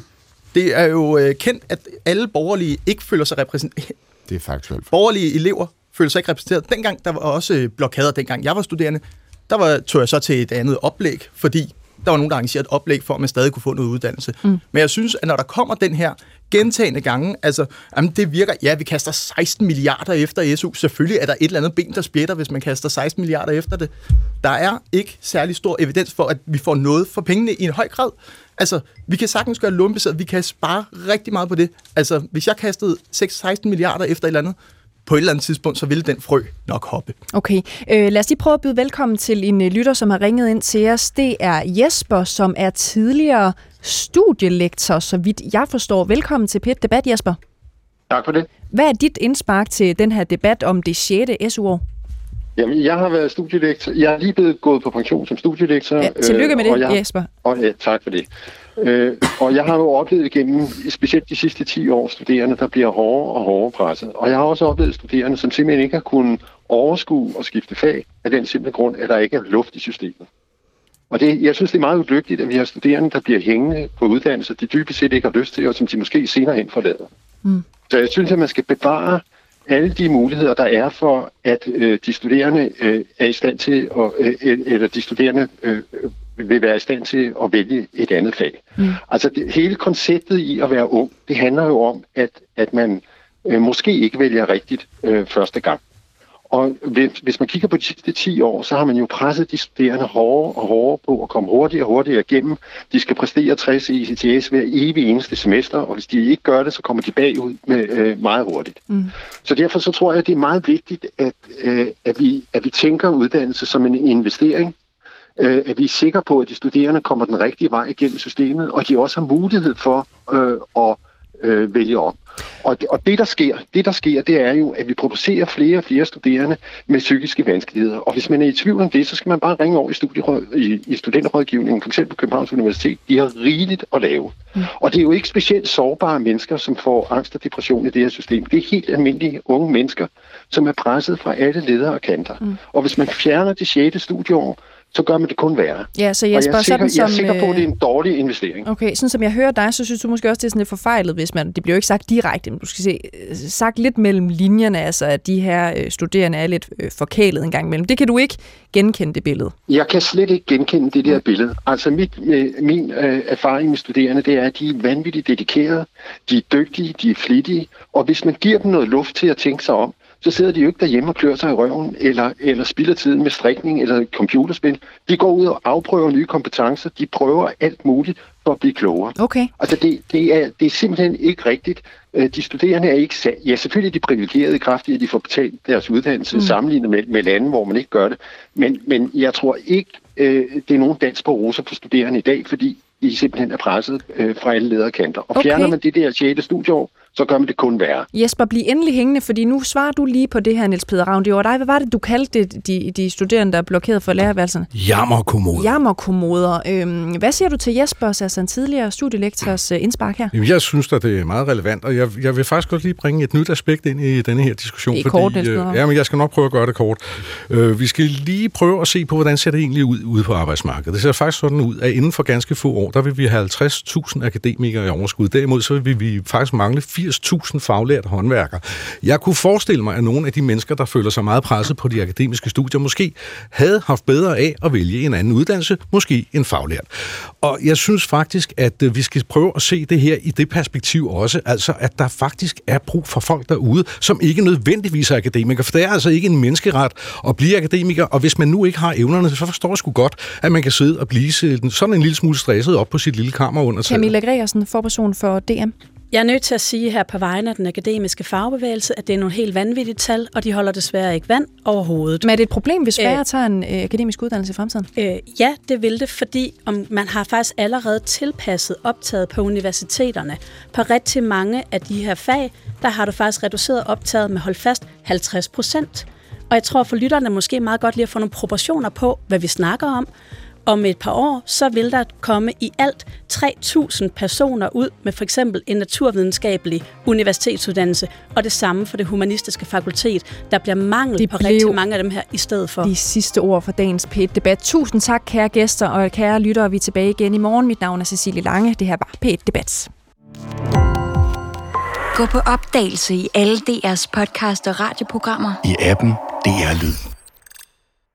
Det er jo øh, kendt, at alle borgerlige ikke føler sig repræsenteret.
Det er faktuelt.
Borgerlige elever føler sig ikke repræsenteret. Dengang, der var også øh, blokader, dengang jeg var studerende, der var, tog jeg så til et andet oplæg, fordi der var nogen, der arrangerede et oplæg for, at man stadig kunne få noget uddannelse. Mm. Men jeg synes, at når der kommer den her gentagende gange, altså, jamen, det virker, ja, vi kaster 16 milliarder efter SU. Selvfølgelig er der et eller andet ben, der splitter, hvis man kaster 16 milliarder efter det. Der er ikke særlig stor evidens for, at vi får noget for pengene i en høj grad. Altså, vi kan sagtens gøre lånebaseret, vi kan spare rigtig meget på det. Altså, hvis jeg kastede 6-16 milliarder efter et eller andet, på et eller andet tidspunkt, så ville den frø nok hoppe.
Okay, øh, lad os lige prøve at byde velkommen til en øh, lytter, som har ringet ind til os. Det er Jesper, som er tidligere studielektor, så vidt jeg forstår. Velkommen til PET Debat, Jesper.
Tak for det.
Hvad er dit indspark til den her debat om det 6. SU-år?
Jamen, jeg har været studielektor. Jeg er lige blevet gået på pension som studielektor.
Ja, tillykke med
øh, og
det,
jeg,
Jesper.
Og, ja, tak for det. Øh, og jeg har jo oplevet gennem, specielt de sidste 10 år, studerende, der bliver hårdere og hårdere presset. Og jeg har også oplevet studerende, som simpelthen ikke har kunnet overskue og skifte fag af den simple grund, at der ikke er luft i systemet. Og det, jeg synes, det er meget ulykkeligt, at vi har studerende, der bliver hængende på uddannelser, de dybest set ikke har lyst til, og som de måske senere hen forlader.
Mm.
Så jeg synes, at man skal bevare alle de muligheder, der er for, at øh, de studerende øh, er i stand til, at, øh, eller de studerende øh, vil være i stand til at vælge et andet fag.
Mm.
Altså det, hele konceptet i at være ung, det handler jo om, at, at man øh, måske ikke vælger rigtigt øh, første gang. Og hvis, hvis man kigger på de sidste 10 år, så har man jo presset de studerende hårdere og hårdere på at komme hurtigere og hurtigere igennem. De skal præstere 60 i ECTS hver evig eneste semester, og hvis de ikke gør det, så kommer de bagud med, øh, meget hurtigt.
Mm.
Så derfor så tror jeg, at det er meget vigtigt, at, øh, at, vi, at vi tænker uddannelse som en investering. Øh, at vi er sikre på, at de studerende kommer den rigtige vej igennem systemet, og de også har mulighed for øh, at øh, vælge om. Og, det, og det, der sker, det, der sker, det er jo, at vi producerer flere og flere studerende med psykiske vanskeligheder. Og hvis man er i tvivl om det, så skal man bare ringe over i, studieråd, i, i studenterrådgivningen, f.eks. på Københavns Universitet. De har rigeligt at lave. Mm. Og det er jo ikke specielt sårbare mennesker, som får angst og depression i det her system. Det er helt almindelige unge mennesker, som er presset fra alle ledere og kanter. Mm. Og hvis man fjerner det 6. studieår, så gør man det kun værre.
Ja, så
Jesper,
og jeg er,
sikker,
sådan,
jeg er
som,
sikker på, at det er en dårlig investering.
Okay, sådan som jeg hører dig, så synes du måske også, det er sådan lidt forfejlet, hvis man, det bliver jo ikke sagt direkte, men du skal se, øh, sagt lidt mellem linjerne, altså at de her øh, studerende er lidt øh, forkælet en gang imellem. Det kan du ikke genkende det billede?
Jeg kan slet ikke genkende det der billede. Altså mit, øh, min øh, erfaring med studerende, det er, at de er vanvittigt dedikerede, de er dygtige, de er flittige, og hvis man giver dem noget luft til at tænke sig om, så sidder de jo ikke derhjemme og klør sig i røven, eller, eller spilder tiden med strikning eller computerspil. De går ud og afprøver nye kompetencer. De prøver alt muligt for at blive klogere.
Okay.
Altså det, det, er, det er simpelthen ikke rigtigt. Øh, de studerende er ikke... Ja, selvfølgelig er de privilegerede i kraft at de får betalt deres uddannelse, mm. sammenlignet med, med lande, hvor man ikke gør det. Men, men jeg tror ikke, øh, det er nogen dans på roser for studerende i dag, fordi de simpelthen er presset øh, fra alle lederkanter. Og okay. fjerner man det der 6. studieår, så gør man det kun værre.
Jesper, bliv endelig hængende, fordi nu svarer du lige på det her, Niels Peder Ravn. Det var dig. Hvad var det, du kaldte det, de, de studerende, der er blokeret for lærerværelserne?
Jammerkommoder.
Jammerkommoder. Øhm, hvad siger du til Jespers, altså en tidligere studielektors uh, indspark her?
Jamen, jeg synes at det er meget relevant, og jeg, jeg vil faktisk godt lige bringe et nyt aspekt ind i denne her diskussion.
Det er kort, Niels Peder.
Ja, men jeg skal nok prøve at gøre det kort. Uh, vi skal lige prøve at se på, hvordan ser det egentlig ud ude på arbejdsmarkedet. Det ser faktisk sådan ud, at inden for ganske få år, der vil vi have 50.000 akademikere i overskud. Derimod så vil vi faktisk mangle 80.000 faglærte håndværkere. Jeg kunne forestille mig, at nogle af de mennesker, der føler sig meget presset på de akademiske studier, måske havde haft bedre af at vælge en anden uddannelse, måske en faglært. Og jeg synes faktisk, at øh, vi skal prøve at se det her i det perspektiv også, altså at der faktisk er brug for folk derude, som ikke nødvendigvis er akademikere, for det er altså ikke en menneskeret at blive akademiker, og hvis man nu ikke har evnerne, så forstår jeg sgu godt, at man kan sidde og blive sådan en lille smule stresset op på sit lille kammer under taget.
Camilla Gregersen, forperson for DM.
Jeg er nødt til at sige her på vegne af den akademiske fagbevægelse, at det er nogle helt vanvittige tal, og de holder desværre ikke vand overhovedet.
Men er det et problem, hvis færre øh, tager en øh, akademisk uddannelse i fremtiden?
Øh, ja, det vil det, fordi om man har faktisk allerede tilpasset optaget på universiteterne. På rigtig mange af de her fag, der har du faktisk reduceret optaget med, hold fast, 50 procent. Og jeg tror for lytterne måske meget godt lige at få nogle proportioner på, hvad vi snakker om om et par år, så vil der komme i alt 3.000 personer ud med for eksempel en naturvidenskabelig universitetsuddannelse, og det samme for det humanistiske fakultet. Der bliver mangel de på rigtig mange af dem her i stedet for.
De sidste ord for dagens P1-debat. Tusind tak, kære gæster og kære lyttere. Vi er tilbage igen i morgen. Mit navn er Cecilie Lange. Det her var P1-debat.
Gå på opdagelse i alle DR's podcast og radioprogrammer.
I appen DR Lyd.